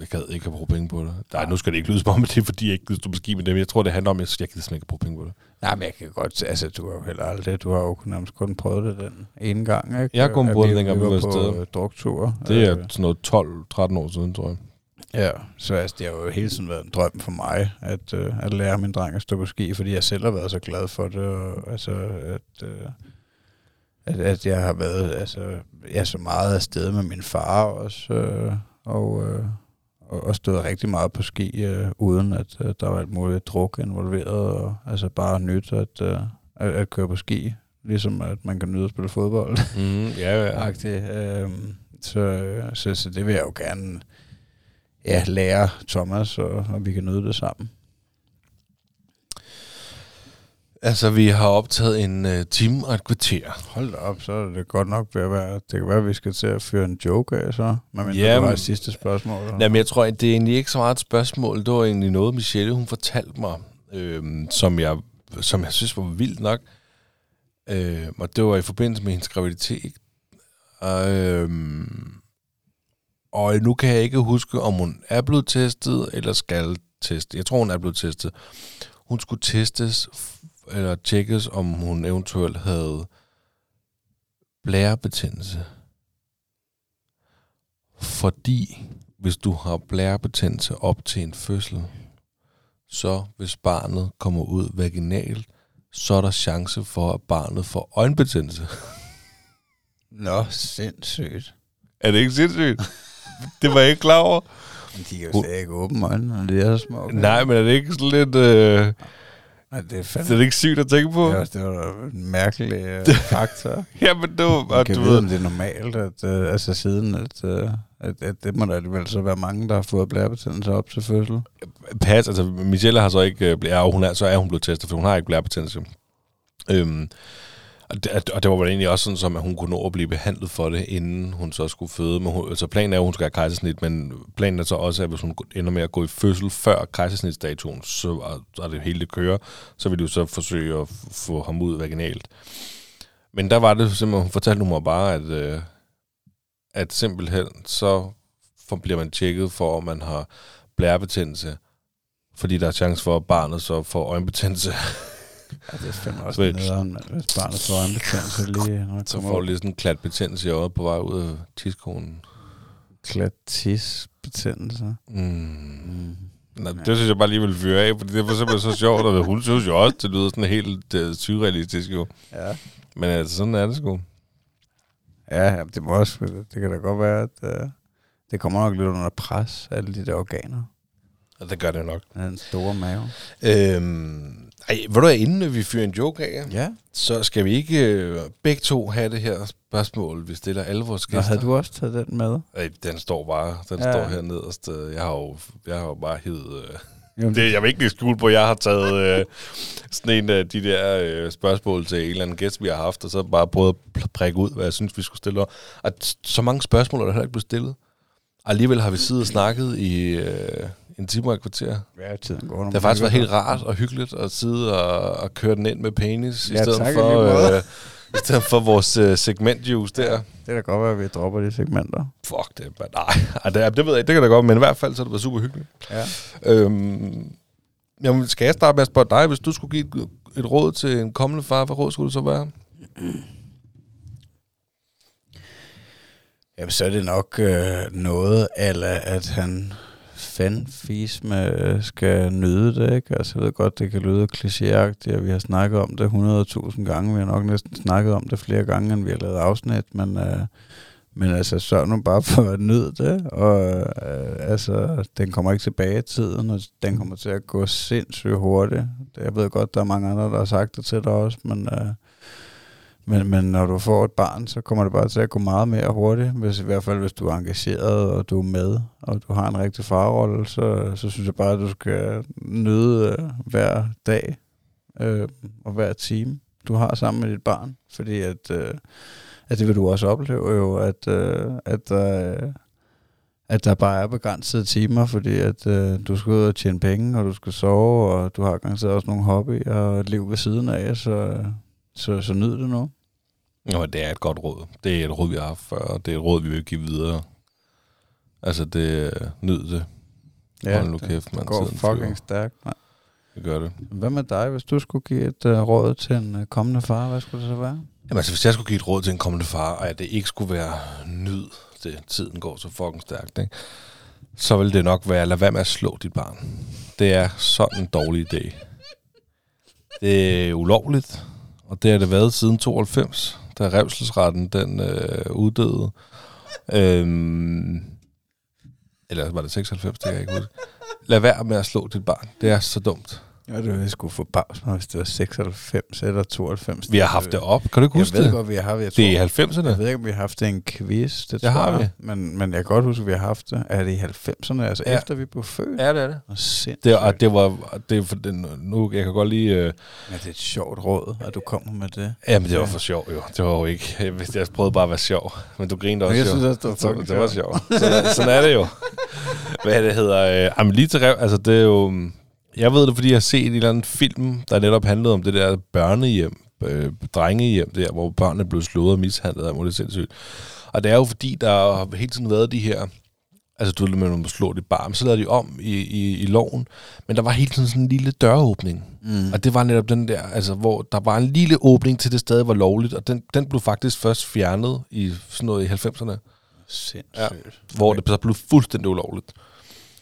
jeg gad ikke at bruge penge på det. Nej, nu skal det ikke lyde som om, at det er fordi, jeg ikke gider stå på ski med dem. Jeg tror, det handler om, at jeg gider ikke at bruge penge på det. Nej, men jeg kan godt, altså du har jo heller aldrig, du har jo nærmest kun prøvet det den ene gang, ikke? Jeg har kun prøvet det, dengang vi var på afsted. druktur. Det er Øh, sådan noget 12-13 år siden, tror jeg. Ja, så altså, det har jo hele tiden været en drøm for mig, at, øh, at lære min dreng at stå på ski, fordi jeg selv har været så glad for det, og altså, at, øh, at, at jeg har været altså, ja, så meget afsted med min far også, øh, og, øh, og, og stået rigtig meget på ski, øh, uden at øh, der var alt muligt druk involveret, og altså bare nyt at, øh, at, at køre på ski, ligesom at man kan nyde at spille fodbold Mm, ja, ja. agtigt. Øhm, så, så, så det vil jeg jo gerne ja, lære Thomas, og, og vi kan nyde det sammen. Altså, vi har optaget en uh, time og et kvarter. Hold da op, så er det godt nok ved at være... Det kan være, at vi skal til at fyre en joke af, så. Men Jamen- det var et sidste spørgsmål. eller? Jamen, jeg tror, at det er egentlig ikke så meget et spørgsmål. Det var egentlig noget, Michelle, hun fortalte mig, øhm, som, jeg, som jeg synes var vildt nok. Øh, og det var i forbindelse med hendes graviditet. Og, øhm, Og nu kan jeg ikke huske, om hun er blevet testet, eller skal testes. Jeg tror, hun er blevet testet. Hun skulle testes, eller tjekkes, om hun eventuelt havde blærebetændelse. Fordi hvis du har blærebetændelse op til en fødsel, så hvis barnet kommer ud vaginalt, så er der chance for, at barnet får øjenbetændelse. Nå, sindssygt. Er det ikke sindssygt? det var jeg ikke klar over. De kan jo slet ikke åbne øjnene, når de er så små. Nej, men er det ikke sådan lidt... Øh, Nej, det er det er fandme... det ikke sygt at tænke på? Det var, det var en mærkelig uh, faktor. Ja, men det var... Man kan du vide, ved, om det er normalt, at, uh, altså siden, at, uh, at, at det må der alligevel så være mange, der har fået blærebetændelse op til fødsel. pas, altså Michelle har så ikke... Blæ- ja, hun er, så er hun blevet testet, for hun har ikke blærebetændelse. Øhm, og, det, og det var vel egentlig også sådan, som at hun kunne nå at blive behandlet for det, inden hun så skulle føde. Men hun, altså planen er, at hun skal have kejsersnit, men planen er så også, at hvis hun ender med at gå i fødsel før kejsersnitsdatoen, så er, så det hele det kører, så vil de så forsøge at få ham ud vaginalt. Men der var det simpelthen, hun fortalte mig bare, at, øh, at simpelthen så bliver man tjekket for, om man har blærebetændelse, fordi der er chance for, at barnet så får øjenbetændelse. Ja, det er fandme Så også et- nederen, mand, hvis barnet får øjenbetændelse lige, når det Så får du lige sådan en klat betændelse i øjet på vej ud af tidskonen. Klatisbetændelse. Mm. Mm. Nå, det synes jeg bare lige vil fyre af, fordi det var simpelthen så sjovt, og hun synes jo også, det lyder sådan helt uh, surrealistisk jo. Ja. Men altså, sådan er det sgu. Ja, ja, det må også, det kan da godt være, at uh, det kommer nok lidt under pres, alle de der organer. Og det gør det nok. Den store mave. Øhm, ej, ved du hvad, inden vi fyrer en joke af, Ja. så skal vi ikke øh, begge to have det her spørgsmål, vi stiller alle vores Nå, gæster. havde du også taget den med? Ej, den står bare, den Ja. står her nederst. Øh, Jeg har jo, jeg har jo bare hivet... Øh, Jamen, det, jeg vil ikke lige skjule på, jeg har taget øh, sådan en af de der øh, spørgsmål til en eller anden gæst, vi har haft, og så bare prøvet at prikke ud, hvad jeg synes, vi skulle stille. Og så mange spørgsmål er der heller ikke blevet stillet. Alligevel har vi siddet og snakket i øh, en time og et kvarter. Ja, tiden går. Det har faktisk været helt rart og hyggeligt at sidde og, og køre den ind med penis, Ja, i stedet tak, for... Øh, I stedet for vores øh, segmentjuice der. Det kan da godt være, at vi dropper de segmenter. Fuck det, men nej. Ej, det, det ved jeg ikke, det kan da godt, men i hvert fald så har det været super hyggeligt. Ja. Øhm, jamen, skal jeg starte med at spørge dig, hvis du skulle give et, et råd til en kommende far, hvad råd skulle det så være? Jamen, så er det nok øh, noget, eller at han fan fis skal nyde det, ikke? Altså, jeg ved godt, det kan lyde klichéagtigt, og vi har snakket om det 100.000 gange. Vi har nok næsten snakket om det flere gange, end vi har lavet afsnit, men, øh, men altså, sørg nu bare for at nyde det, og øh, altså, den kommer ikke tilbage i tiden, og den kommer til at gå sindssygt hurtigt. Jeg ved godt, der er mange andre, der har sagt det til dig også, men... Øh, men, men når du får et barn, så kommer det bare til at gå meget mere hurtigt. Hvis, I hvert fald hvis du er engageret, og du er med, og du har en rigtig farrolle, så, så synes jeg bare, at du skal nyde øh, hver dag øh, og hver time, du har sammen med dit barn. Fordi at, øh, at det vil du også opleve jo, at, øh, at, øh, at der bare er begrænsede timer, fordi at øh, du skal ud og tjene penge, og du skal sove, og du har garanteret også nogle hobbyer og et liv ved siden af, så, så, så nyd det nu. Nå, det er et godt råd. Det er et råd, vi har haft før, og det er et råd, vi vil give videre. Altså, det nyd det. Hold nu kæft, det mand. går fucking flyver. stærkt. mand. Det gør det. Hvad med dig, hvis du skulle give et uh, råd til en uh, kommende far? Hvad skulle det så være? Jamen altså, hvis jeg skulle give et råd til en kommende far, og at det ikke skulle være nyd, det tiden går så fucking stærkt, ikke? så vil det nok være, lad være med at slå dit barn. Det er sådan en dårlig idé. Det er ulovligt, og det har det været siden 92, da revselsretten den øh, uddøde. Øhm, eller var det 96, det kan jeg ikke huske. Lad være med at slå dit barn. Det er så dumt. Ja, det jeg skulle få bags mig, hvis det var 96 eller 92. Vi har haft det op. Kan du ikke Jeg huske ved det? godt, vi har haft jeg Det er i 90'erne. Jeg ved ikke, om vi har haft det en quiz. Det, Det tror har jeg. vi. Men, men jeg kan godt huske, at vi har haft det. Er det i 90'erne, altså Ja. ja. efter vi blev født? Ja, det er det. Og. Det, og det var, det for den, nu, jeg kan godt lige, øh, Ja, det er et sjovt råd, at du kommer med det. jamen det var Ja. for sjov jo, det var jo ikke, jeg, jeg prøvede bare at være sjov, men du grinede også Jeg jo. synes også, det var Så det var sjovt. Sådan, sådan er det jo. Hvad det hedder, øh, jamen lige til rev, altså det er jo, jeg ved det, fordi jeg har set en eller anden film, der netop handlede om det der børnehjem, øh, drengehjem der, hvor børnene blev slået og mishandlet, og det sindssygt. Og det er jo fordi, der har hele tiden været de her Altså, du ved, man må slå det bare. Men så lavede de om i, i, i loven. Men der var hele tiden sådan en lille døråbning. Mm. Og det var netop den der, altså, hvor der var en lille åbning til det sted, var lovligt. Og den, den blev faktisk først fjernet i sådan noget i 90'erne. Sindssygt. Ja. Hvor det så blev fuldstændig ulovligt.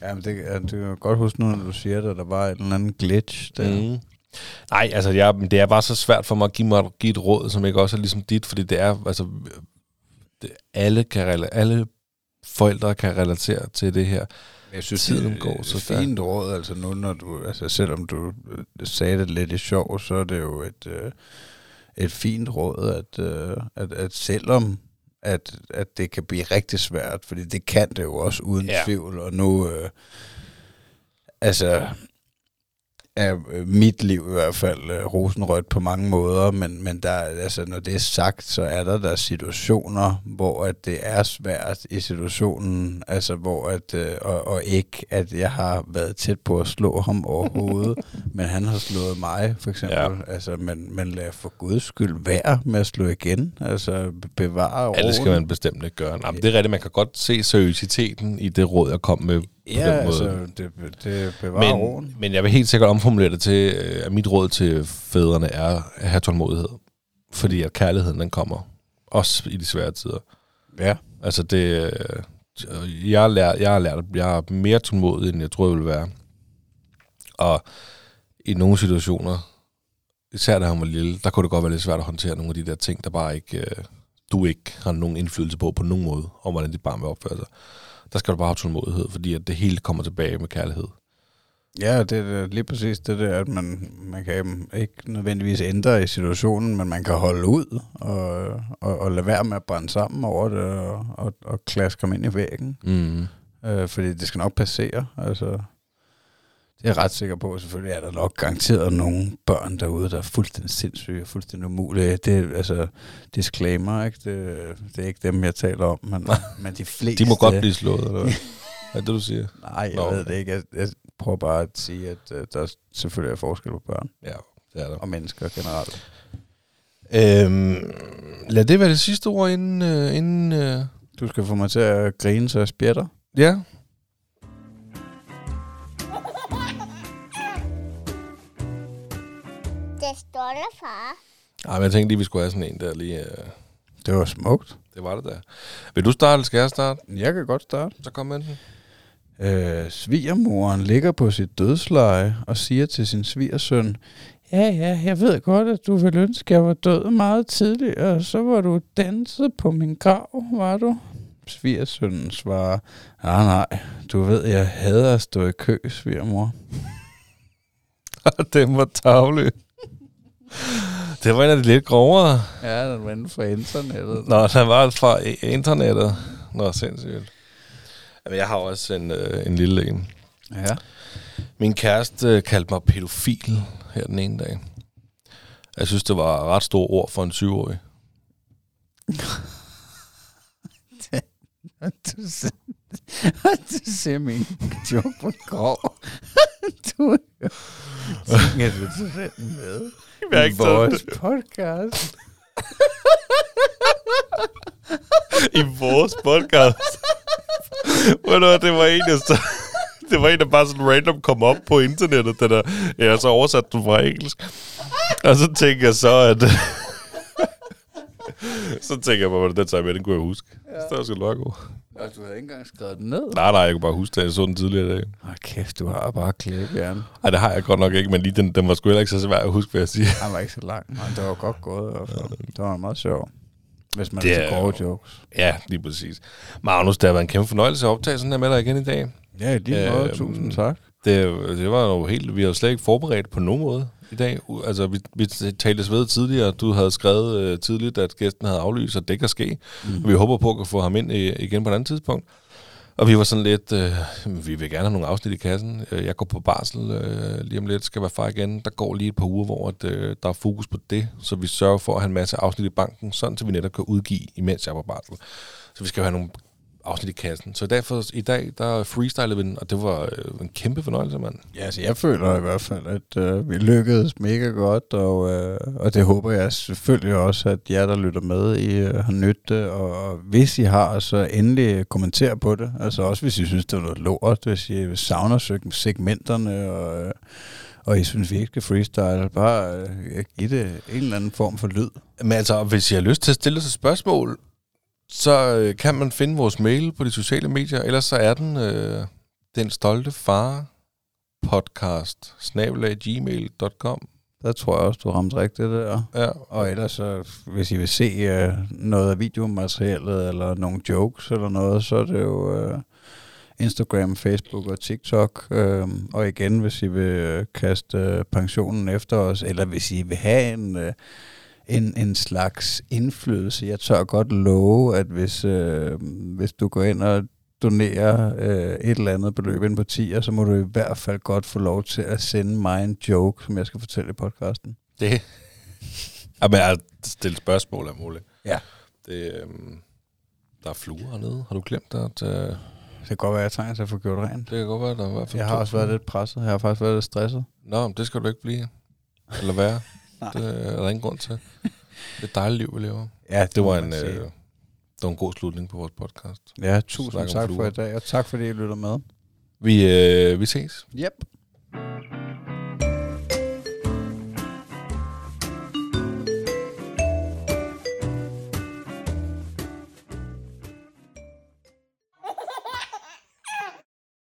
Ja, men det, ja, det kan jeg godt huske nu, når du siger det, at der var en eller anden glitch der. Mm. Nej, altså jeg, men det er bare så svært for mig at give, mig, give et råd, som ikke også er ligesom dit, fordi det er, altså, det, alle, kan, alle forældre kan relatere til det her. Jeg synes, Tiden det går så stærkt. fint råd, altså nu, når du, altså selvom du øh, sagde det lidt i sjov, så er det jo et, øh, et fint råd, at, øh, at, at selvom at, at det kan blive rigtig svært, fordi det kan det jo også uden Ja. tvivl, og nu, øh, altså, er øh, mit liv i hvert fald øh, rosenrødt på mange måder, men, men der, er- altså, når det er sagt, så er der der situationer, hvor at det er svært i situationen, altså hvor at, øh, og, og ikke at jeg har været tæt på at slå ham overhovedet, men han har slået mig for eksempel. Ja. Altså, men, men lad for guds skyld være med at slå igen, altså bevare Ja, det skal man bestemt ikke gøre. Nej, men det er rigtigt, man kan godt se seriøsiteten i det råd, jeg kom med Ja, altså, det, det bevarer men, roen. men jeg vil helt sikkert omformulere det til, øh, at mit råd til fædrene er at have tålmodighed. Fordi at kærligheden, den kommer. Også i de svære tider. Ja. Altså det... øh, Jeg har lært, jeg har lært, jeg er mere tålmodig, end jeg tror, jeg vil være. Og i nogle situationer, især da han var lille, der kunne det godt være lidt svært at håndtere nogle af de der ting, der bare ikke, øh, du ikke har nogen indflydelse på på nogen måde, om hvordan dit barn vil opføre sig. Der skal du bare have tålmodighed, fordi at det hele kommer tilbage med kærlighed. Ja, det er lige præcis det der, at man, man kan ikke nødvendigvis ændre i situationen, men man kan holde ud og, og, og lade være med at brænde sammen over det og, og, og klaske ham ind i væggen. Mm. Øh, fordi det skal nok passere. Altså, det er jeg ret sikker på. Selvfølgelig er der nok garanteret nogle børn derude, der er fuldstændig sindssyge og fuldstændig umulige. Det er altså disclaimer, ikke? Det, det er ikke dem, jeg taler om, men, men de fleste... De må godt blive slået, eller hvad? Er det, du siger? Nej, jeg Nå. ved det ikke. Jeg, jeg prøver bare at sige, at uh, der selvfølgelig er forskel på børn Ja, det er der. og mennesker generelt. Øhm, lad det være det sidste ord, inden... Øh, inden øh, Du skal få mig til at grine, så jeg spjætter. ja, Det stolte far. Ej, men jeg tænkte lige, vi skulle have sådan en der lige... Øh, Det var smukt. det var det der. Vil du starte, eller skal jeg starte? Jeg kan godt starte. Så kom med den. Øh, svigermoren ligger på sit dødsleje og siger til sin svigersøn, Ja, ja, jeg ved godt, at du vil ønske, at jeg var død meget tidligere, så var du danset på min grav, var du? Svigersønnen svarer, nej, nej, du ved, jeg hader at stå i kø, svigermor. den var tavlig. Det var en af de lidt grovere. Ja, den var inden for internettet. Nå, den var fra internettet. Nå, sindssygt. Jamen, jeg har også en, øh, en lille en. Ja. Min kæreste øh, kaldte mig pædofil her den ene dag. Jeg synes, det var ret store ord for en syvårig. Du ser, du ser min joke på grov. Du til den med Jeg har ikke vores podcast. I vores podcast. Ved du det var en, så, det var en, der bare sådan random kom op på internettet. Den der, har så oversat den fra engelsk. Og så tænker jeg så, at... så tænker jeg bare, at den tager med, den kunne jeg huske. Ja. Det var sgu nok god. Og du havde ikke engang skrevet den ned. Nej, nej, jeg kunne bare huske det. Jeg så den tidligere i dag. Åh, kæft, du har bare klæbehjern. Nej, det har jeg godt nok ikke, men lige den, den var sgu heller ikke så svær at huske, hvad jeg siger. Han var ikke så lang, men det var godt gået. hvert fald. Det var meget sjovt. Hvis man Det er grove jo- jokes. Ja, lige præcis. Magnus, det har været en kæmpe fornøjelse at optage sådan her med dig igen i dag. Ja, i lige måde. Øhm, Tusind tak. Det, det var jo helt... Vi har slet ikke forberedt på nogen måde i dag. Altså, vi, vi talte ved tidligere. Du havde skrevet øh, tidligt, at gæsten havde aflyst, og det kan ske. Mm. Vi håber på at kunne få ham ind i, igen på et andet tidspunkt. Og vi var sådan lidt... Øh, vi vil gerne have nogle afsnit i kassen. Øh, Jeg går på barsel øh, lige om lidt, skal være far igen. Der går lige et par uger, hvor at, øh, der er fokus på det. Så vi sørger for at have en masse afsnit i banken, sådan så vi netop kan udgive, imens jeg er på barsel. Så vi skal have nogle afsnit i kassen. Så derfor i dag, der freestylede vi den, og det var øh, en kæmpe fornøjelse, mand. Ja, altså jeg føler i hvert fald, at øh, vi lykkedes mega godt, og, øh, og det håber jeg selvfølgelig også, at jer, der lytter med, I øh, har nydt det, og, og hvis I har, så endelig kommenter på det. Altså også hvis I synes, det er noget lort, hvis I savner seg- segmenterne, og, øh, og I synes, vi ikke skal freestyle, bare øh, give det en eller anden form for lyd. Men altså, hvis I har lyst til at stille os et spørgsmål, så øh, kan man finde vores mail på de sociale medier, ellers så er den øh, den stolte far podcast gmail.com. Der tror jeg også, du ramte rigtigt der. Ja, Og ellers, så, hvis I vil se øh, noget af videomaterialet, eller nogle jokes eller noget, så er det jo øh, Instagram, Facebook og TikTok. Øh, og igen, hvis I vil øh, kaste øh, pensionen efter os, eller hvis I vil have en, øh, en, en slags indflydelse. Jeg tør godt love, at hvis, øh, hvis du går ind og donerer øh, et eller andet beløb ind på 10, så må du i hvert fald godt få lov til at sende mig en joke, som jeg skal fortælle i podcasten. det. Jamen, jeg stille spørgsmål af muligt. Ja. Det, øh, der er fluer hernede. Har du glemt at... Øh, Det kan godt være, at jeg trænger til at få gjort rent. det kan godt være, der er i hvert fald Jeg har også været lidt presset. Jeg har faktisk været lidt stresset. Nå, men det skal du ikke blive. Eller være. Nej. det er der ingen grund til. Det er et dejligt liv, vi lever. Ja, Det var må en, øh, det var en god slutning på vores podcast. Ja, tusind tak for i dag, og tak fordi I lytter med. Vi, øh, vi ses. Yep.